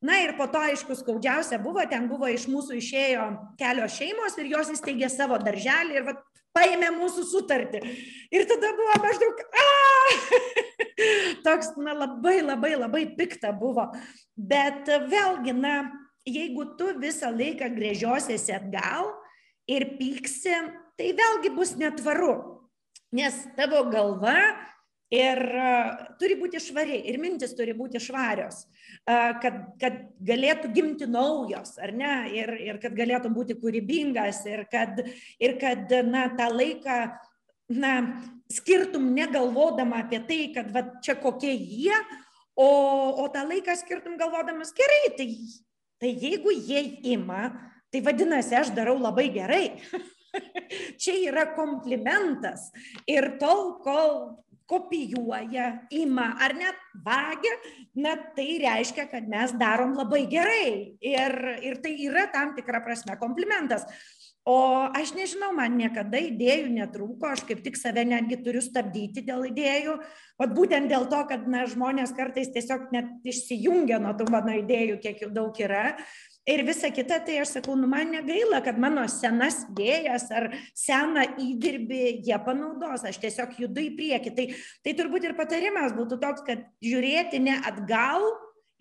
Na ir po to, aišku, skaudžiausia buvo, ten buvo iš mūsų išėjo kelios šeimos ir jos įsteigė savo darželį ir vat, paėmė mūsų sutartį. Ir tada buvo maždaug, a, *laughs* toks, na, labai, labai, labai pikta buvo. Bet vėlgi, na, jeigu tu visą laiką grėžiosiesi atgal ir pyksi, tai vėlgi bus netvaru. Nes tavo galva ir turi būti švari, ir mintis turi būti švarios kad, kad galėtų gimti naujos, ar ne, ir, ir kad galėtų būti kūrybingas, ir kad, ir kad na, tą laiką na, skirtum negalvodama apie tai, kad va, čia kokie jie, o, o tą laiką skirtum galvodamas gerai, tai, tai jeigu jie ima, tai vadinasi, aš darau labai gerai. *laughs* Čia yra komplimentas. Ir tol, kol kopijuoja, ima ar net vagia, na tai reiškia, kad mes darom labai gerai. Ir, ir tai yra tam tikra prasme komplimentas. O aš nežinau, man niekada idėjų netrūko, aš kaip tik save netgi turiu stabdyti dėl idėjų, o būtent dėl to, kad na, žmonės kartais tiesiog net išsijungia nuo tų mano idėjų, kiek jų daug yra ir visa kita, tai aš sakau, nu man negaila, kad mano senas idėjas ar seną įdirbį jie panaudos, aš tiesiog judu į priekį. Tai, tai turbūt ir patarimas būtų toks, kad žiūrėti ne atgal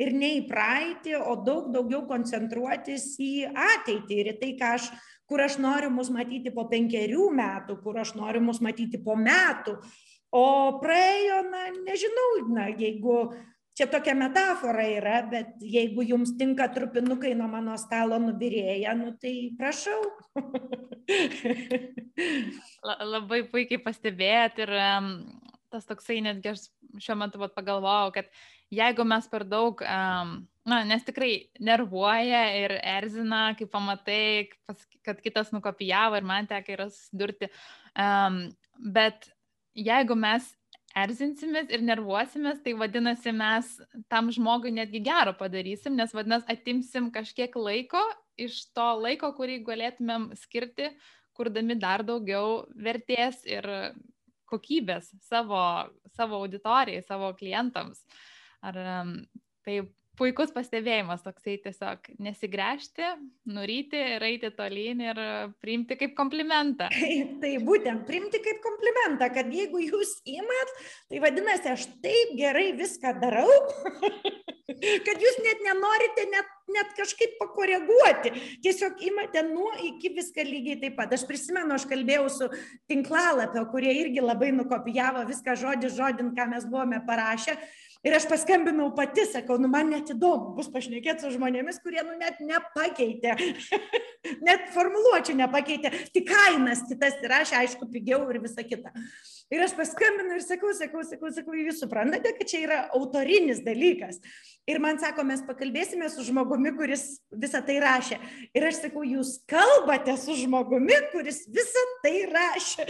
ir ne į praeitį, o daug daugiau koncentruotis į ateitį ir į tai, aš, kur aš noriu mus matyti po penkerių metų, kur aš noriu mus matyti po metų. O praėjo, na, nežinau, na, jeigu čia tokia metafora yra, bet jeigu jums tinka trupinukai nuo mano stalo nubirėję, nu tai prašau. Labai puikiai pastebėjot ir um, tas toksai netgi aš šiuo metu vat, pagalvojau, kad jeigu mes per daug, um, na, nes tikrai nervuoja ir erzina, kai pamatai, kad kitas nukopijavo ir man teka yra susidurti, um, bet jeigu mes erzinsimės ir nervuosimės, tai vadinasi, mes tam žmogui netgi gero padarysim, nes vadinasi, atimsim kažkiek laiko iš to laiko, kurį galėtumėm skirti, kurdami dar daugiau vertės ir kokybės savo, savo auditorijai, savo klientams. Ar tai puikus pastebėjimas toksai tiesiog nesigręžti, nuryti ir eiti tolyn ir priimti kaip komplimentą. *laughs* Tai būtent priimti kaip komplimentą, kad jeigu jūs įmat, tai vadinasi, aš taip gerai viską darau, *laughs* kad jūs net nenorite net, net kažkaip pakoreguoti. Tiesiog imate nuo iki viską lygiai taip pat. Aš prisimenu, aš kalbėjau su tinklalapio, kurie irgi labai nukopijavo viską žodį žodin, ką mes buvome parašę. Ir aš paskambinau pati, sakau, nu man net įdomu bus pašnekėti su žmonėmis, kurie nu net nepakeitė, *laughs* net formuluočių nepakeitė, tik kainas kitas įrašė, aišku, pigiau ir visa kita. Ir aš paskambinu ir sakau, sakau, sakau, sakau, jūs suprantate, kad čia yra autorinis dalykas. Ir man sako, mes pakalbėsime su žmogumi, kuris visą tai rašė. Ir aš sakau, jūs kalbate su žmogumi, kuris visą tai rašė.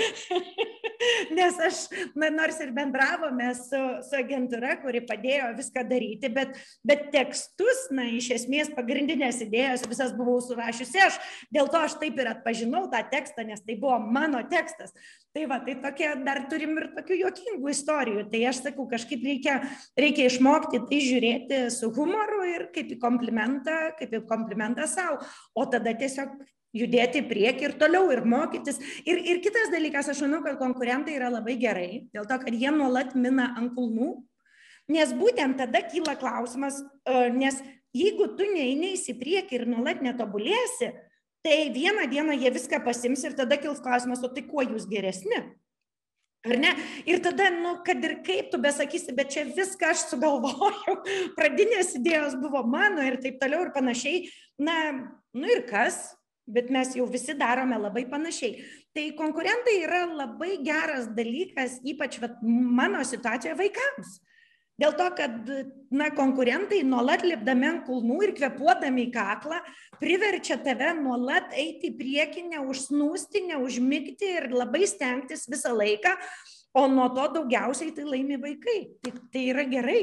*laughs* Nes aš, na, nors ir bendravome su, su agentūra, kuri padėjo viską daryti, bet, bet tekstus, na, iš esmės pagrindinės idėjas visas buvau surašiusi aš. Dėl to aš taip ir atpažinau tą tekstą, nes tai buvo mano tekstas. Tai va, tai tokie dar turim ir tokių juokingų istorijų. Tai aš sakau, kažkaip reikia, reikia išmokti tai žiūrėti su humoru ir kaip į komplimentą, kaip į komplimentą savo, o tada tiesiog judėti į priekį ir toliau ir mokytis. Ir, ir kitas dalykas, aš manau, kad konkurentai yra labai gerai, dėl to, kad jie nuolat mina ant kulnų, nes būtent tada kyla klausimas, e, nes jeigu tu neįneisi į priekį ir nuolat netobulėsi, tai vieną dieną jie viską pasims ir tada kils klausimas, o tai kuo jūs geresni? Ar ne? Ir tada, nu, kad ir kaip tu besakysi, bet čia viską aš sugalvojau, *laughs* pradinės idėjos buvo mano ir taip toliau ir panašiai. Na, nu ir kas, bet mes jau visi darome labai panašiai. Tai konkurentai yra labai geras dalykas, ypač vat, mano situacijoje vaikams. Dėl to, kad na, konkurentai nuolat lipdami ant kulnų ir kvepuodami į kaklą priverčia tave nuolat eiti į priekį, neužsnūsti, neužmygti ir labai stengtis visą laiką, o nuo to daugiausiai tai laimi vaikai. Tai, tai yra gerai.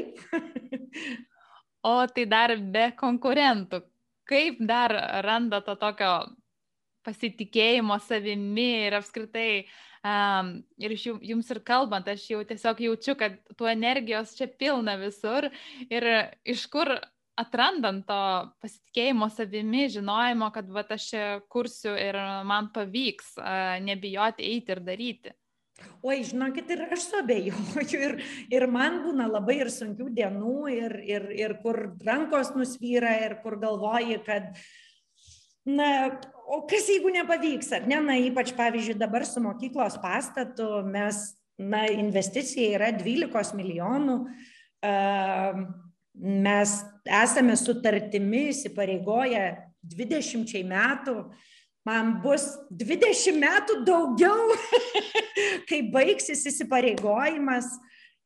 *laughs* o tai dar be konkurentų. Kaip dar randa to tokio pasitikėjimo savimi ir apskritai uh, Um, ir jums ir kalbant, aš jau tiesiog jaučiu, kad tų energijos čia pilna visur ir iš kur atrandant to pasitikėjimo savimi, žinojimo, kad va, aš čia kursiu ir man pavyks nebijoti eiti ir daryti. Oi, žinokit, ir aš suabejoju, ir, ir man būna labai ir sunkių dienų, ir, ir, ir kur rankos nusvyra, ir kur galvoji, kad uh, na o kas jeigu nepavyks ar ne? Na ypač pavyzdžiui dabar su mokyklos pastatu mes na investicija yra dvylikos milijonų. Mes esame sutartimi įsipareigoję dvidešimčiai metų. Man bus 20 metų daugiau, *laughs* kai baigsis įsipareigojimas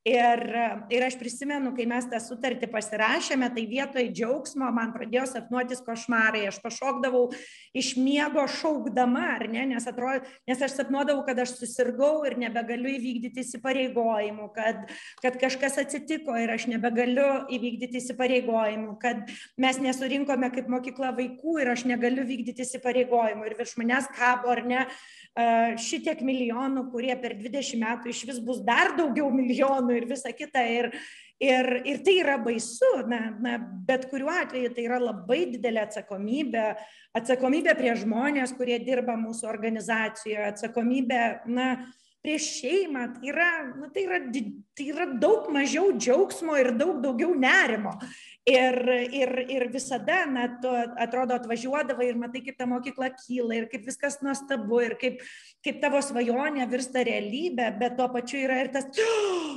Ir, ir aš prisimenu, kai mes tą sutartį pasirašėme, tai vietoj džiaugsmo man pradėjo sapnuotis košmarai. Aš pašokdavau iš miego šaukdama, ar ne, nes, atrodo, nes aš sapnuodavau, kad aš susirgau ir nebegaliu įvykdyti įsipareigojimų, kad, kad kažkas atsitiko ir aš nebegaliu įvykdyti įsipareigojimų, kad mes nesurinkome kaip mokykla vaikų ir aš negaliu vykdyti įsipareigojimų ir virš manęs kabo, ar ne, šitiek milijonų, kurie per 20 metų iš vis bus dar daugiau milijonų ir visa kita. Ir, ir, ir tai yra baisu, na, na, bet kuriuo atveju tai yra labai didelė atsakomybė, atsakomybė prie žmonės, kurie dirba mūsų organizacijoje, atsakomybė, na, prieš šeimą, tai yra, na, tai, yra, tai yra daug mažiau džiaugsmo ir daug daugiau nerimo. Ir, ir, ir visada, na, tu atrodo atvažiuodavai ir matai, kaip ta mokykla kyla ir kaip viskas nuostabu ir kaip, kaip tavo svajonė virsta realybė, bet tuo pačiu yra ir tas,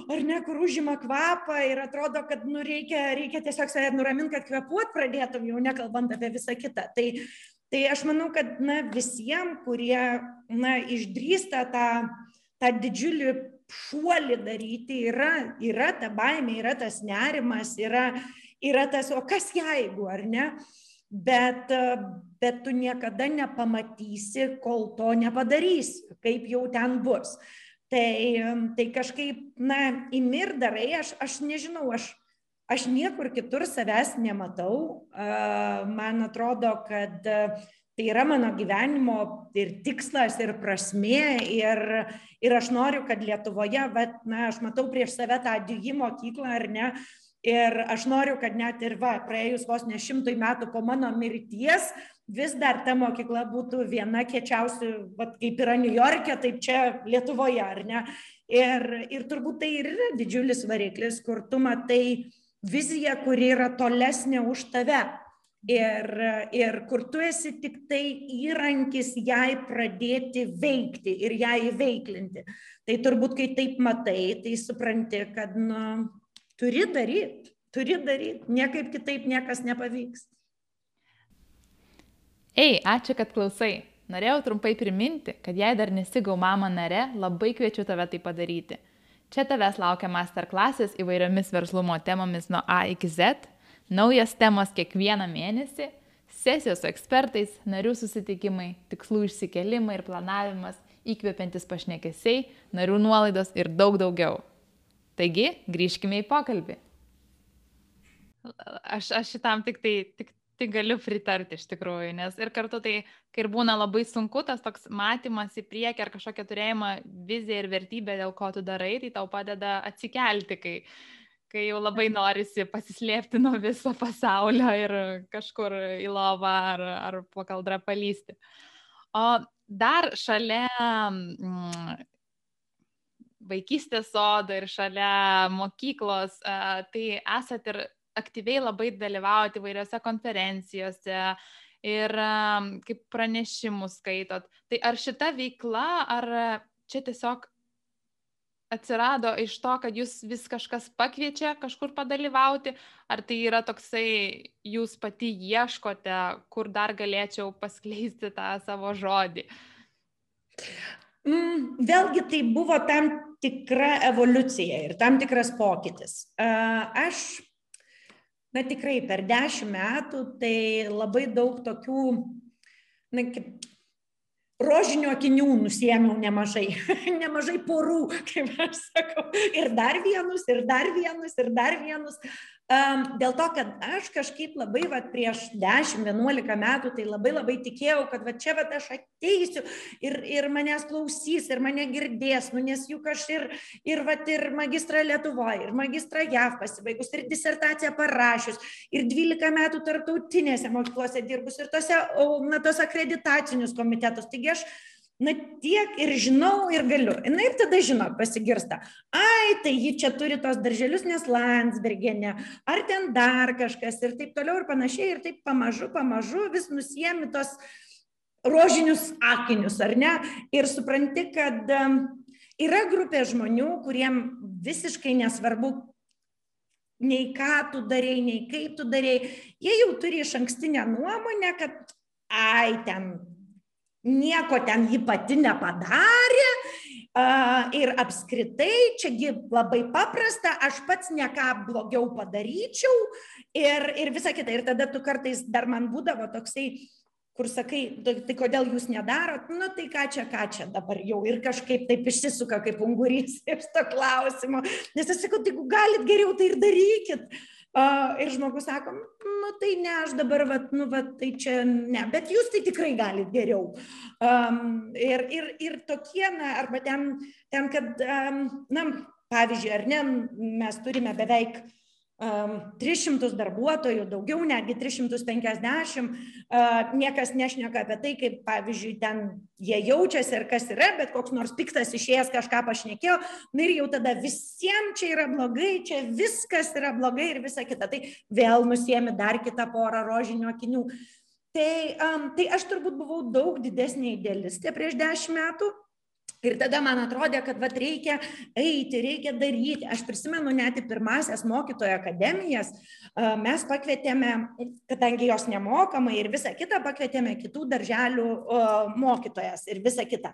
ar ne, kur užima kvapą ir atrodo, kad nu, reikia, reikia tiesiog save nuraminti, kad kvepuot pradėtum, jau nekalbant apie visą kitą. Tai, tai aš manau, kad na, visiems, kurie na, išdrįsta tą, tą didžiulį šuolį daryti, yra, yra ta baimė, yra tas nerimas, yra, yra tas, o kas jeigu, ar ne? Bet, bet tu niekada nepamatysi, kol to nepadarysi, kaip jau ten bus. Tai, tai kažkaip, na, įmir darai, aš, aš nežinau, aš, aš niekur kitur savęs nematau. Man atrodo, kad tai yra mano gyvenimo ir tikslas, ir prasmė. Ir, ir aš noriu, kad Lietuvoje, bet, na, aš matau prieš save tą dygį mokyklą, ar ne, Ir aš noriu, kad net ir va, praėjus vos ne šimtui metų po mano mirties, vis dar ta mokykla būtų viena kečiausių, va, kaip yra New York'e, taip čia Lietuvoje, ar ne? Ir, ir turbūt tai ir yra didžiulis variklis, kur tu matai viziją, kuri yra tolesnė už tave. Ir, ir kur tu esi tik tai įrankis jai pradėti veikti ir ją įveiklinti. Tai turbūt, kai taip matai, tai supranti, kad, nu, Turi daryti, turi daryti, niekaip kitaip niekas nepavyks. Ei, ačiū, kad klausai. Norėjau trumpai priminti, kad jei dar nesigau mama nare, labai kviečiu tave tai padaryti. Čia tavęs laukia masterklasis įvairiomis verslumo temomis nuo A iki Z, naujas temos kiekvieną mėnesį, sesijos su ekspertais, narių susitikimai, tikslų išsikelimai ir planavimas, įkvepiantis pašnekesiai, narių nuolaidos ir daug daugiau. Taigi, grįžkime į pokalbį. Aš, aš šitam tik tai, tik, tik galiu pritarti iš tikrųjų, nes ir kartu tai, kai ir būna labai sunku, tas toks matymas į priekį ar kažkokią turėjimą viziją ir vertybę, dėl ko tu darai, tai tau padeda atsikelti, kai, kai jau labai norisi pasislėpti nuo viso pasaulio ir kažkur į lovą ar, ar po kaldrą palysti. O dar šalia mm, vaikystės sodą ir šalia mokyklos, tai esat ir aktyviai labai dalyvaujate įvairiose konferencijose ir kaip pranešimus skaitot. Tai ar šita veikla, ar čia tiesiog atsirado iš to, kad jūs vis kažkas pakviečia kažkur padalyvauti, ar tai yra toksai, jūs pati ieškote, kur dar galėčiau paskleisti tą savo žodį? Mm, vėlgi tai buvo tam tikra evoliucija ir tam tikras pokytis. Aš, na tikrai per dešimt metų, tai labai daug tokių, na, kaip rožinio akinių nusiemiau nemažai, *laughs* nemažai porų, kaip aš sakau, ir dar vienus, ir dar vienus, ir dar vienus. Dėl to, kad aš kažkaip labai, va, prieš 10-11 metų, tai labai labai tikėjau, kad va čia va aš ateisiu ir, ir manęs klausys, ir mane girdės, nu, nes juk aš ir, ir, va, ir magistrą Lietuvoje, ir magistrą JAV pasibaigus, ir disertaciją parašius, ir 12 metų tarptautinėse mokyklose dirbus, ir tose, na, tos akreditacinius komitetus. Taigi aš na tiek ir žinau ir galiu. Na ir tada žinot, pasigirsta, ai, tai ji čia turi tos darželius, nes Landsbergenė, ar ten dar kažkas ir taip toliau ir panašiai, ir taip pamažu, pamažu vis nusiemi tos rožinius akinius, ar ne? Ir supranti, kad yra grupė žmonių, kuriem visiškai nesvarbu, nei ką tu darėjai, nei kaip tu darėjai, jie jau turi iš ankstinę nuomonę, kad ai, ten nieko ten ji pati nepadarė. Ir apskritai, čiagi labai paprasta, aš pats ne ką blogiau padaryčiau ir, ir visa kita. Ir tada tu kartais dar man būdavo toksai, kur sakai, tai, tai kodėl jūs nedarot, nu tai ką čia, ką čia dabar jau ir kažkaip taip išsisuka kaip ungurys iš to klausimo. Nes aš sakau, tai jeigu galit geriau, tai ir darykit. Uh, ir žmogus sako, nu tai ne, aš dabar, vat, nu, vat, tai čia ne, bet jūs tai tikrai galite geriau. Um, ir, ir, ir tokie, na, arba ten, ten kad, um, na, pavyzdžiui, ar ne, mes turime beveik 300 darbuotojų, daugiau netgi 350, niekas nešneka apie tai, kaip pavyzdžiui ten jie jaučiasi ir kas yra, bet koks nors piktas išėjęs kažką pašnekėjo, na ir jau tada visiems čia yra blogai, čia viskas yra blogai ir visa kita. Tai vėl nusiemi dar kitą porą rožinio akinių. Tai, um, tai aš turbūt buvau daug didesnė idealistė prieš dešimt metų, Ir tada man atrodė, kad vat, reikia eiti, reikia daryti. Aš prisimenu net į pirmasias mokytojo akademijas, mes pakvietėme, kadangi jos nemokamai ir visą kitą, pakvietėme kitų darželių mokytojas ir visą kitą.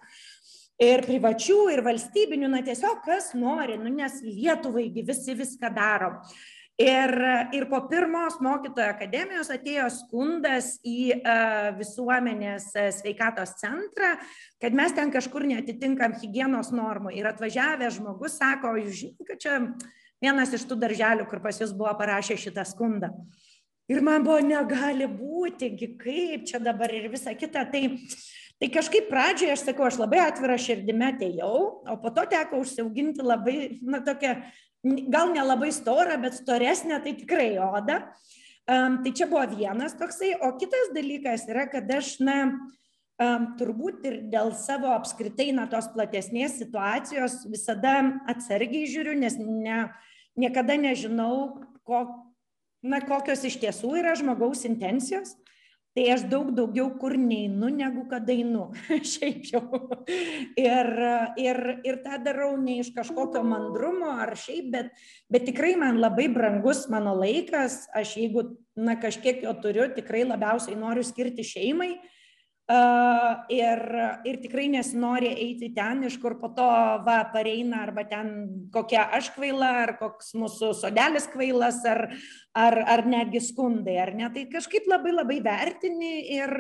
Ir privačių, ir valstybinių, na tiesiog kas nori, nu, nes Lietuvai visi viską darom. Ir, ir po pirmos mokytojo akademijos atėjo skundas į uh, visuomenės sveikatos centrą, kad mes ten kažkur netitinkam hygienos normų. Ir atvažiavęs žmogus sako, jūs žinote, kad čia vienas iš tų darželių, kur pas jūs buvo parašę šitą skundą. Ir man buvo, negali būti, kaip čia dabar ir visa kita. Tai, tai kažkaip pradžioje aš sakau, aš labai atvira širdime atėjau, o po to teko užsiauginti labai, na, tokią gal nelabai storą, bet storesnę, tai tikrai oda. Um, tai čia buvo vienas toksai, o kitas dalykas yra, kad aš, na, um, turbūt ir dėl savo apskritai, na, tos platesnės situacijos visada atsargiai žiūriu, nes ne, niekada nežinau, ko, na, kokios iš tiesų yra žmogaus intencijos tai aš daug daugiau kur neinu, negu kad einu. *laughs* Šiaip jau. Ir, ir, ir tą darau ne iš kažkokio mandrumo ar šiaip, bet, bet tikrai man labai brangus mano laikas. Aš jeigu na, kažkiek jo turiu, tikrai labiausiai noriu skirti šeimai. Ir, ir tikrai nesinori eiti ten, iš kur po to va pareina, arba ten kokia aš kvaila, ar koks mūsų sodelis kvailas, ar, ar, ar netgi skundai, ar ne. Tai kažkaip labai labai vertini ir,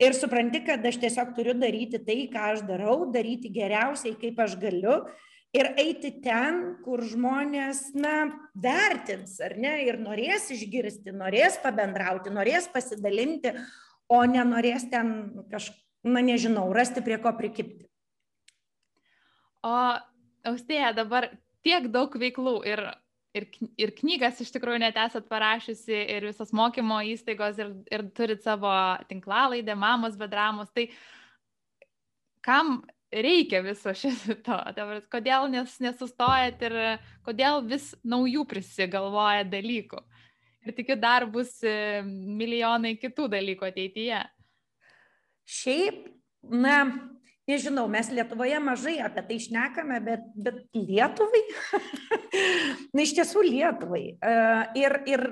ir supranti, kad aš tiesiog turiu daryti tai, ką aš darau, daryti geriausiai, kaip aš galiu. Ir eiti ten, kur žmonės, na, vertins, ar ne, ir norės išgirsti, norės pabendrauti, norės pasidalinti, o nenorės ten kažką, na nežinau, rasti prie ko prikipti. O Austėja, dabar tiek daug veiklų ir, ir, ir knygas iš tikrųjų net esat parašiusi ir visas mokymo įstaigos ir, ir turit savo tinklalaidę, mamos bedramus. Tai kam reikia viso šito? Kodėl nes, nesustojat ir kodėl vis naujų prisigalvoja dalykų? Ir tikiu dar bus e, milijonai kitų dalykų ateityje. Šiaip, na, nežinau, mes Lietuvoje mažai apie tai išnekame, bet, bet Lietuvai, *laughs* na iš tiesų Lietuvai. E, ir, ir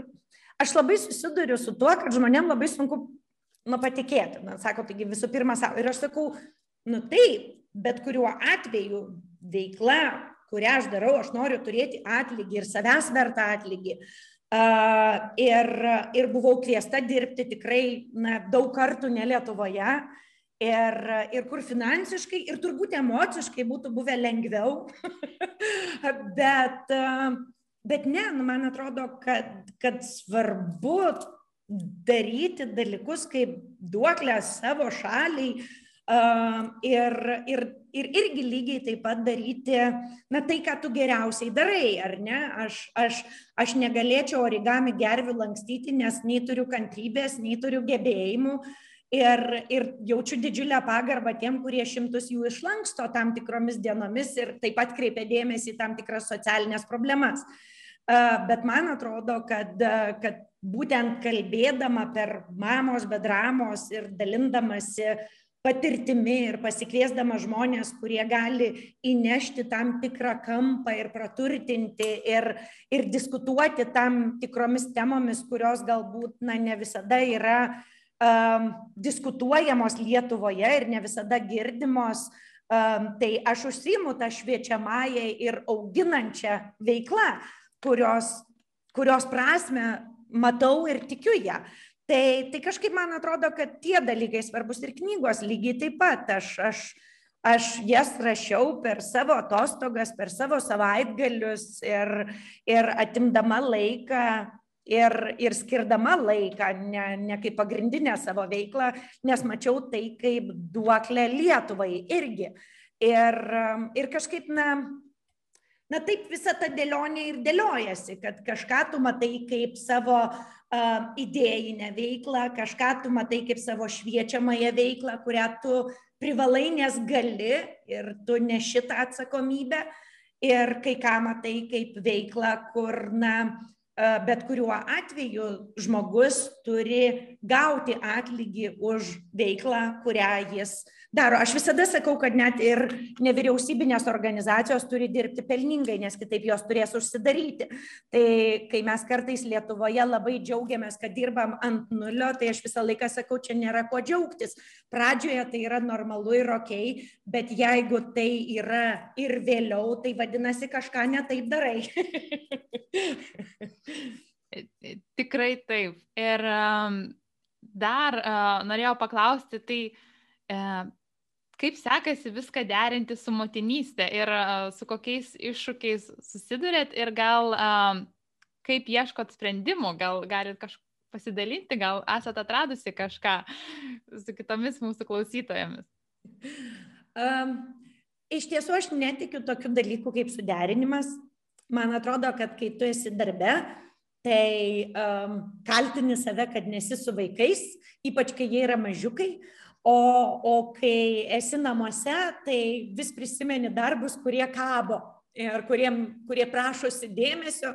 aš labai susiduriu su tuo, kad žmonėm labai sunku nu, patikėti. Man sako, taigi visų pirma, savo. Ir aš sakau, nu taip, bet kuriuo atveju veikla, kurią aš darau, aš noriu turėti atlygį ir savęs vertą atlygį. Ir, ir buvau kviesta dirbti tikrai na, daug kartų ne Lietuvoje. Ir, ir kur finansiškai, ir turbūt emociškai būtų buvę lengviau. *laughs* bet, bet ne, nu, man atrodo, kad, kad svarbu daryti dalykus kaip duoklę savo šaliai, ir, ir, ir irgi lygiai taip pat daryti, na tai, ką tu geriausiai darai, ar ne? Aš, aš, aš negalėčiau origami gervių lankstyti, nes nei turiu kantrybės, nei turiu gebėjimų. Ir, ir jaučiu didžiulę pagarbą tiem, kurie šimtus jų išlanksto tam tikromis dienomis ir taip pat kreipia dėmesį į tam tikras socialinės problemas. Bet man atrodo, kad, kad būtent kalbėdama per mamos, bedramos ir dalindamasi patirtimi ir pasikviesdama žmonės, kurie gali įnešti tam tikrą kampą ir praturtinti ir, ir diskutuoti tam tikromis temomis, kurios galbūt na, ne visada yra um, diskutuojamos Lietuvoje ir ne visada girdimos. Um, tai aš užsimu tą šviečiamąją ir auginančią veiklą, kurios, kurios prasme matau ir tikiu ją. Tai, tai kažkaip man atrodo, kad tie dalykai svarbus ir knygos lygiai taip pat. Aš, aš, aš jas rašiau per savo atostogas, per savo savaitgalius ir, ir atimdama laiką ir, ir skirdama laiką, ne, ne kaip pagrindinę savo veiklą, nes mačiau tai kaip duoklę Lietuvai irgi. Ir, ir kažkaip, na, na taip visa ta dėlionė ir dėliojasi, kad kažką tu matai kaip savo uh, idėjinę veiklą, kažką tu matai kaip savo šviečiamąją veiklą, kurią tu privalai, nes gali ir tu neši tą atsakomybę. Ir kai ką matai kaip veiklą, kur, na, bet kuriuo atveju žmogus turi gauti atlygį už veiklą, kurią jis daro. Aš visada sakau, kad net ir nevyriausybinės organizacijos turi dirbti pelningai, nes kitaip jos turės užsidaryti. Tai kai mes kartais Lietuvoje labai džiaugiamės, kad dirbam ant nulio, tai aš visą laiką sakau, čia nėra ko džiaugtis. Pradžioje tai yra normalu ir ok, bet jeigu tai yra ir vėliau, tai vadinasi kažką netaip darai. *laughs* *laughs* Tikrai taip. Ir um, dar norėjau paklausti, tai uh, kaip sekasi viską derinti su motinystė ir su kokiais iššūkiais susidurėt ir gal kaip ieškot sprendimų, gal galit kažką pasidalinti, gal esate atradusi kažką su kitomis mūsų klausytojomis. Um, iš tiesų aš netikiu tokių dalykų kaip suderinimas. Man atrodo, kad kai tu esi darbe, tai um, kaltini save, kad nesi su vaikais, ypač kai jie yra mažiukai, o o kai esi namuose tai vis prisimeni darbus kurie kabo ir kuriem kurie prašosi dėmesio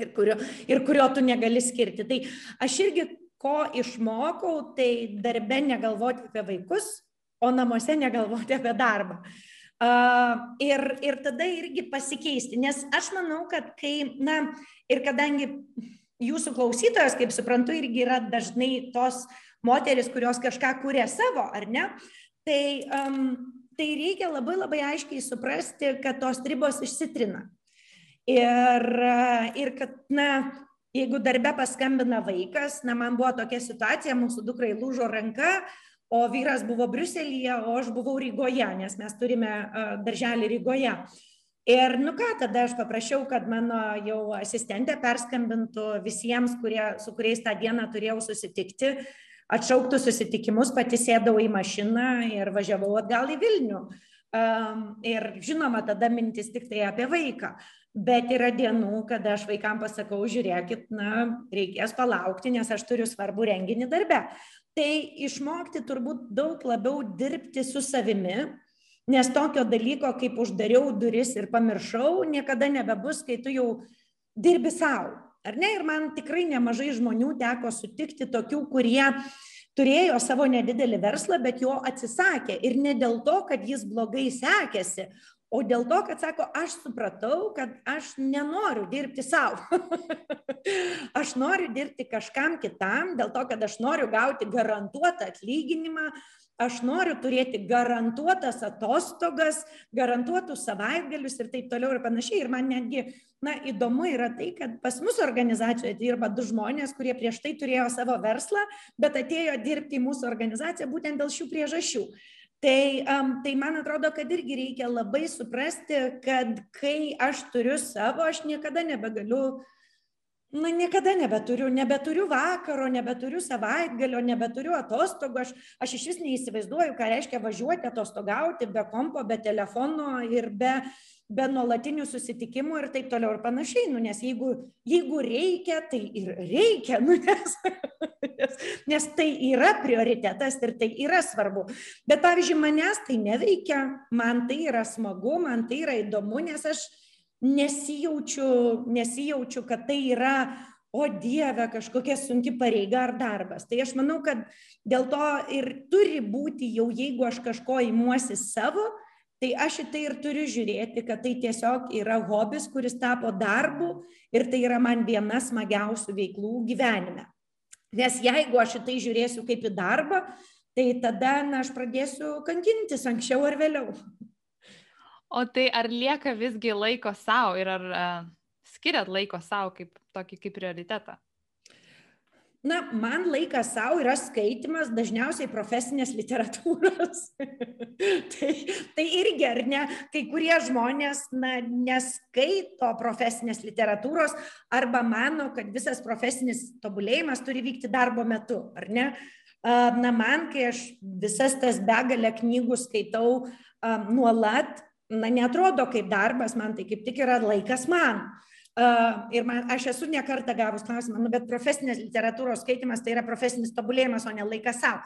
ir kurio ir kurio tu negali skirti. Tai aš irgi ko išmokau tai darbe negalvoti apie vaikus o namuose negalvoti apie darbą. Uh, ir, ir tada irgi pasikeisti, nes aš manau, kad kai, na, ir kadangi jūsų klausytojas, kaip suprantu, irgi yra dažnai tos moteris, kurios kažką kūrė savo, ar ne? Tai, um, tai reikia labai labai aiškiai suprasti, kad tos ribos išsitrina. Ir, ir kad, na, jeigu darbe paskambina vaikas, na, man buvo tokia situacija, mūsų dukrai lūžo ranka, o vyras buvo Briuselyje, o aš buvau Rygoje, nes mes turime darželį Rygoje. Ir, nu ką, tada aš paprašiau, kad mano jau asistentė perskambintų visiems, kurie, su kuriais tą dieną turėjau susitikti, atšauktų susitikimus, pati sėdau į mašiną ir važiavau atgal į Vilnių. Um, ir žinoma, tada mintis tik tai apie vaiką. Bet yra dienų, kada aš vaikam pasakau, žiūrėkit, na, reikės palaukti, nes aš turiu svarbų renginį darbe. Tai išmokti turbūt daug labiau dirbti su savimi, nes tokio dalyko, kaip uždariau duris ir pamiršau, niekada nebebus, kai tu jau dirbi savo. Ar ne? Ir man tikrai nemažai žmonių teko sutikti tokių, kurie turėjo savo nedidelį verslą, bet jo atsisakė. Ir ne dėl to, kad jis blogai sekėsi, o dėl to, kad sako, aš supratau, kad aš nenoriu dirbti savo. *laughs* aš noriu dirbti kažkam kitam, dėl to, kad aš noriu gauti garantuotą atlyginimą, aš noriu turėti garantuotas atostogas, garantuotus savaitgalius ir taip toliau ir panašiai. Ir man netgi, na, įdomu yra tai, kad pas mus organizacijoje dirba du žmonės, kurie prieš tai turėjo savo verslą, bet atėjo dirbti į mūsų organizaciją būtent dėl šių priežasčių. Tai, tai man atrodo, kad irgi reikia labai suprasti, kad kai aš turiu savo, aš niekada nebegaliu na niekada nebeturiu nebeturiu vakaro nebeturiu savaitgalio nebeturiu atostogų aš aš išvis neįsivaizduoju ką reiškia važiuoti atostogauti be kompo be telefono ir be be nuolatinių susitikimų ir taip toliau ir panašiai nu nes jeigu jeigu reikia tai ir reikia nu nes nes nes tai yra prioritetas ir tai yra svarbu bet pavyzdžiui manęs tai neveikia man tai yra smagu man tai yra įdomu nes aš nesijaučiu, nesijaučiu, kad tai yra, o Dieve, kažkokia sunki pareiga ar darbas. Tai aš manau, kad dėl to ir turi būti jau, jeigu aš kažko įmuosi savo, tai aš į tai ir turiu žiūrėti, kad tai tiesiog yra hobis, kuris tapo darbu ir tai yra man viena smagiausių veiklų gyvenime. Nes jeigu aš į tai žiūrėsiu kaip į darbą, tai tada na, aš pradėsiu kankintis anksčiau ar vėliau. O tai ar lieka visgi laiko savo ir ar uh, skiriat laiko savo kaip tokį kaip prioritetą? Na, man laikas savo yra skaitimas dažniausiai profesinės literatūros. *laughs* tai, tai irgi, ar ne, kai kurie žmonės na, neskaito profesinės literatūros arba mano, kad visas profesinis tobulėjimas turi vykti darbo metu, ar ne? Na, man, kai aš visas tas begalę knygų skaitau nuolat, na, netrodo kaip darbas, man tai kaip tik yra laikas man. Ir man, aš esu nekartą gavus klausimą, nu, bet profesinės literatūros skaitimas tai yra profesinis tobulėjimas, o ne laikas savo.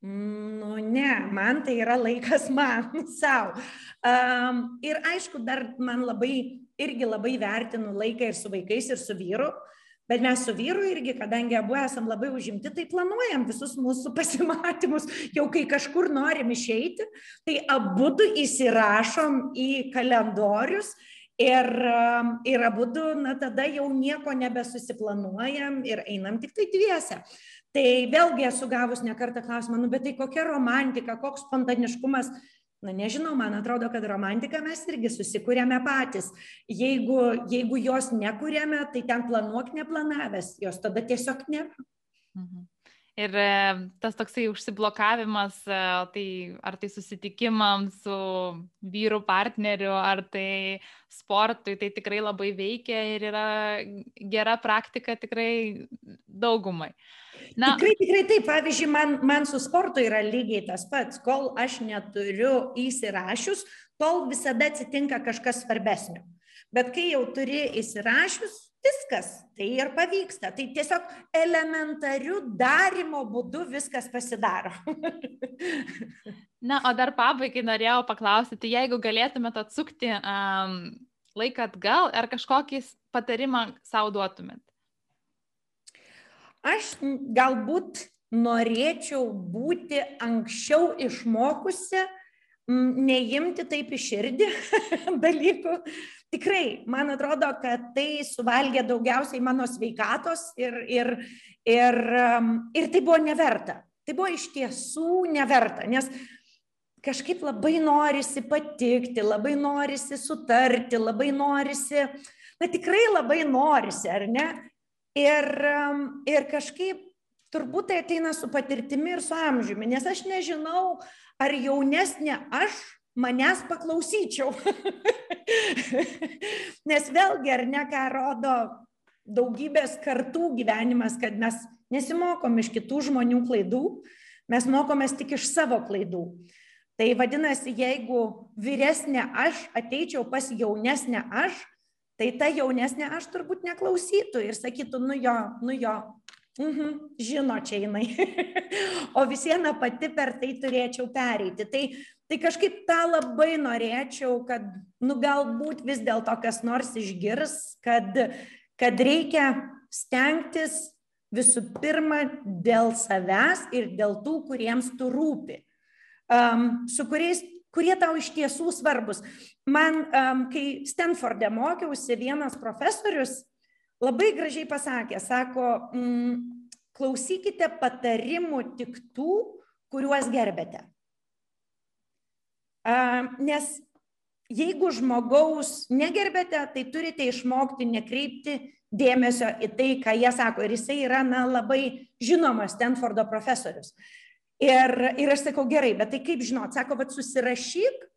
Nu, ne, man tai yra laikas *laughs* man, savo. Um, ir aišku, dar man labai, irgi labai vertinu laiką ir su vaikais, ir su vyru. Bet mes su vyru irgi, kadangi abu esam labai užimti, tai planuojam visus mūsų *laughs* pasimatymus. Jau kai kažkur norim išeiti, tai abu įsirašom į kalendorius ir, um, ir abu du, na tada jau nieko nebesusiplanuojam ir einam tik tai dviese. Tai vėlgi esu gavus nekartą klausimą, nu bet tai kokia romantika, koks spontaniškumas na nežinau man atrodo kad romantiką mes irgi susikuriame patys jeigu jeigu jos nekuriame tai ten planuok neplanavęs jos tada tiesiog nėra mhm. Ir e, tas toksai užsiblokavimas, e, tai ar tai susitikimams su vyru partneriu, ar tai sportui, tai tikrai labai veikia ir yra gera praktika tikrai daugumai. Na, tikrai, tikrai taip, pavyzdžiui, man, man su sportu yra lygiai tas pats, kol aš neturiu įsirašius, tol visada atsitinka kažkas svarbesnio. Bet kai jau turi įsirašius, viskas, tai ir pavyksta. Tai tiesiog elementarių darimo būdu viskas pasidaro. *laughs* Na, o dar pabaigai norėjau paklausyti, tai jeigu galėtumėt atsukti um, laiką atgal, ar kažkokį patarimą savo duotumėt? Aš galbūt norėčiau būti anksčiau išmokusi, neimti taip į širdį *laughs* dalykų, tikrai, man atrodo, kad tai suvalgė daugiausiai mano sveikatos ir, ir, ir, um, ir tai buvo neverta. Tai buvo iš tiesų neverta, nes kažkaip labai norisi patikti, labai norisi sutarti, labai norisi, na tikrai labai norisi, ar ne? Ir, um, ir kažkaip turbūt tai ateina su patirtimi ir su amžiumi, nes aš nežinau, ar jaunesnė aš manęs paklausyčiau. *laughs* Nes vėlgi, ar ne, ką rodo daugybės kartų gyvenimas, kad mes nesimokom iš kitų žmonių klaidų, mes mokomės tik iš savo klaidų. Tai vadinasi, jeigu vyresnė aš ateičiau pas jaunesnę aš, tai ta jaunesnė aš turbūt neklausytų ir sakytų, nu jo, nu jo, mhm, žino čia jinai. *laughs* o vis viena pati per tai turėčiau pereiti. Tai tai kažkaip tą labai norėčiau, kad, nu, galbūt vis dėlto kas nors išgirs, kad, kad reikia stengtis visų pirma dėl savęs ir dėl tų, kuriems tu rūpi, um, su kuriais, kurie tau iš tiesų svarbus. Man, um, kai Stanforde mokiausi, vienas profesorius labai gražiai pasakė, sako, mm, klausykite patarimų tik tų, kuriuos gerbėte. Nes jeigu žmogaus negerbėte, tai turite išmokti nekreipti dėmesio į tai, ką jie sako. Ir jisai yra na, labai žinomas Stanfordo profesorius. Ir, ir aš sakau, gerai, bet tai kaip žinot, sako, vad susirašyk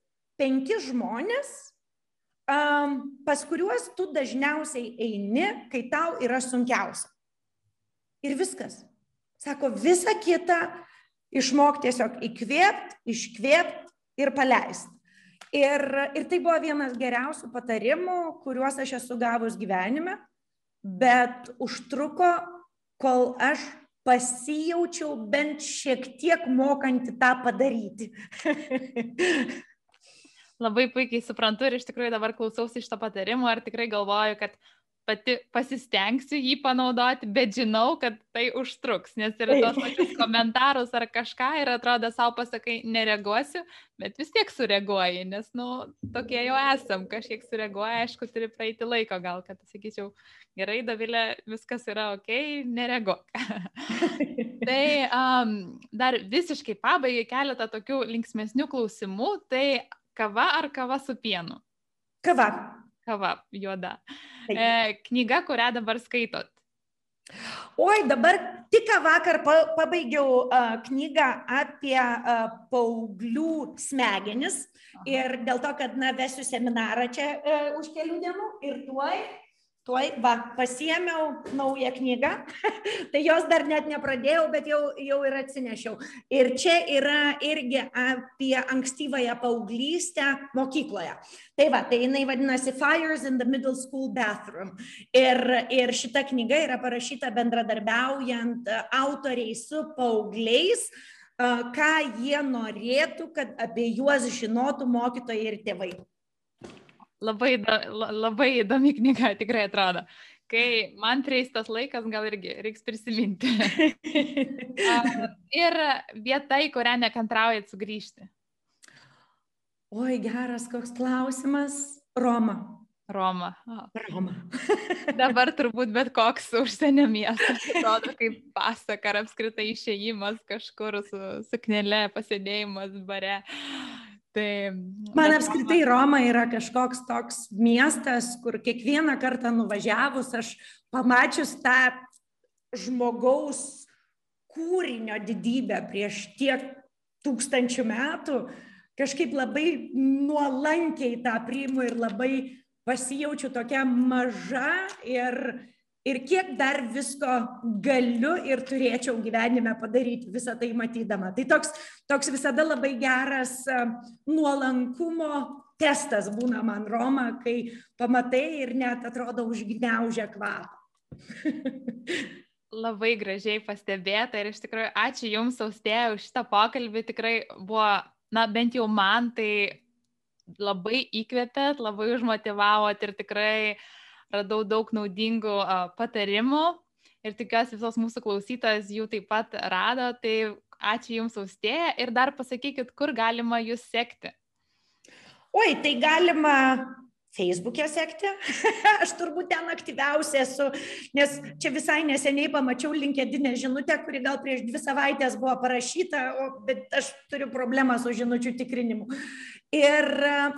penki žmonės, um, pas kuriuos tu dažniausiai eini, kai tau yra sunkiausia. Ir viskas. Sako, visa kita išmok tiesiog įkvėpti, iškvėpti ir paleist. Ir, ir tai buvo vienas geriausių patarimų, kuriuos aš esu gavus gyvenime, bet užtruko, kol aš pasijaučiau bent šiek tiek mokanti tą padaryti. *laughs* Labai puikiai suprantu ir iš tikrųjų dabar klausausi iš to patarimo ir tikrai galvoju, kad pati pasistengsiu jį panaudoti, bet žinau, kad tai užtruks, nes yra tos pačius komentarus ar kažką ir atrodo savo pasakai, nereaguosiu, bet vis tiek sureaguoji, nes, nu, tokie jau esam, kažkiek sureaguoja, aišku, turi praeiti laiko, gal, kad sakyčiau, gerai, Davilė, viskas yra ok, nereaguok. *laughs* tai um, dar visiškai pabaigai keletą tokių linksmesnių klausimų, tai kava ar kava su pienu? Kava kava juoda. E, knyga, kurią dabar skaitot? Oi, dabar tik vakar pabaigiau uh, knygą apie uh, paauglių smegenis ir dėl to, kad na, vesiu seminarą čia uh, už kelių dienų ir tuoj tuoj, va, pasiemiau naują knygą, *laughs* tai jos dar net nepradėjau, bet jau, jau ir atsinešiau. Ir čia yra irgi apie ankstyvąją paauglystę mokykloje. Tai va, tai jinai vadinasi Fires in the Middle School Bathroom. Ir, ir šita knyga yra parašyta bendradarbiaujant autoriai su paaugliais ką jie norėtų, kad apie juos žinotų mokytojai ir tėvai. Labai, labai įdomi knyga tikrai atrodo. Kai man prieis tas laikas, gal irgi reiks prisiminti. *laughs* ir vieta, į kurią nekantraujat sugrįžti. Oi, geras koks klausimas. Roma. Roma. O. Roma. *laughs* Dabar turbūt bet koks užsienio miestas atrodo kaip pasaka ar apskritai išėjimas kažkur su suknelė, pasėdėjimas bare. Tai, Man apskritai Roma yra kažkoks toks miestas, kur kiekvieną kartą nuvažiavus aš pamačius tą žmogaus kūrinio didybę prieš tiek tūkstančių metų, kažkaip labai nuolankiai tą priimu ir labai pasijaučiu tokia maža ir, ir kiek dar visko galiu ir turėčiau gyvenime padaryti visą tai matydama. Tai toks, toks visada labai geras nuolankumo testas būna man Roma, kai pamatai ir net atrodo užgniaužia kvapą. *laughs* labai gražiai pastebėta ir iš tikrųjų ačiū Jums, Austėja, už šitą pokalbį. Tikrai buvo, na bent jau man tai labai įkvėpėt, labai užmotivavot ir tikrai uh, radau daug naudingų patarimų ir tikiuosi visos mūsų klausytojas jų taip pat rado. Tai ačiū Jums austėje ir dar pasakykit, kur galima Jūs sekti. Oi, tai galima Facebook'e sekti. *laughs* Aš turbūt ten aktyviausia esu, nes čia visai neseniai pamačiau linkedinę žinutę, kuri gal prieš dvi savaitės buvo parašyta, o, bet aš turiu problemą su žinučių tikrinimu. Ir,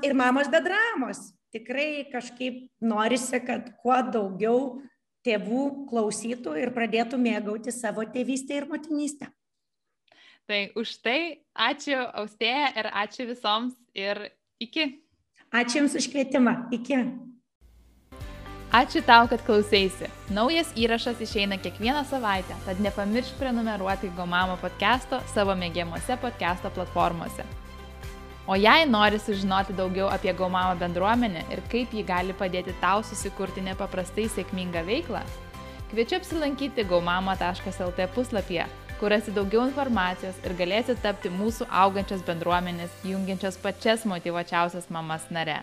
ir mamos be dramos tikrai kažkaip norisi, kad kuo daugiau tėvų klausytų ir pradėtų mėgauti savo tėvystę ir motinystę. Tai už tai ačiū Austėja ir ačiū visoms ir iki. Ačiū Jums už kvietimą. Iki. Ačiū tau, kad klausėsi. Naujas įrašas išeina kiekvieną savaitę, tad nepamiršk prenumeruoti Gomamo podcast'o savo mėgiamuose podcast'o platformose. O jei nori sužinoti daugiau apie Gaumamo bendruomenę ir kaip ji gali padėti tau susikurti nepaprastai sėkmingą veiklą, kviečiu apsilankyti gaumamo.lt puslapyje, kur rasi daugiau informacijos ir galėsi tapti mūsų augančios bendruomenės, jungiančios pačias motivuočiausias mamas nare.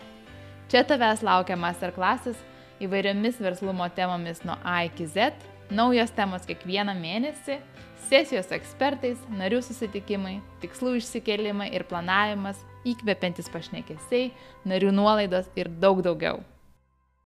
Čia tavęs laukia masterklasis įvairiomis verslumo temomis nuo A iki Z, naujos temos kiekvieną mėnesį sesijos ekspertais, narių susitikimai, tikslų išsikelimai ir planavimas, įkvepiantis pašnekesiai, narių nuolaidos ir daug daugiau.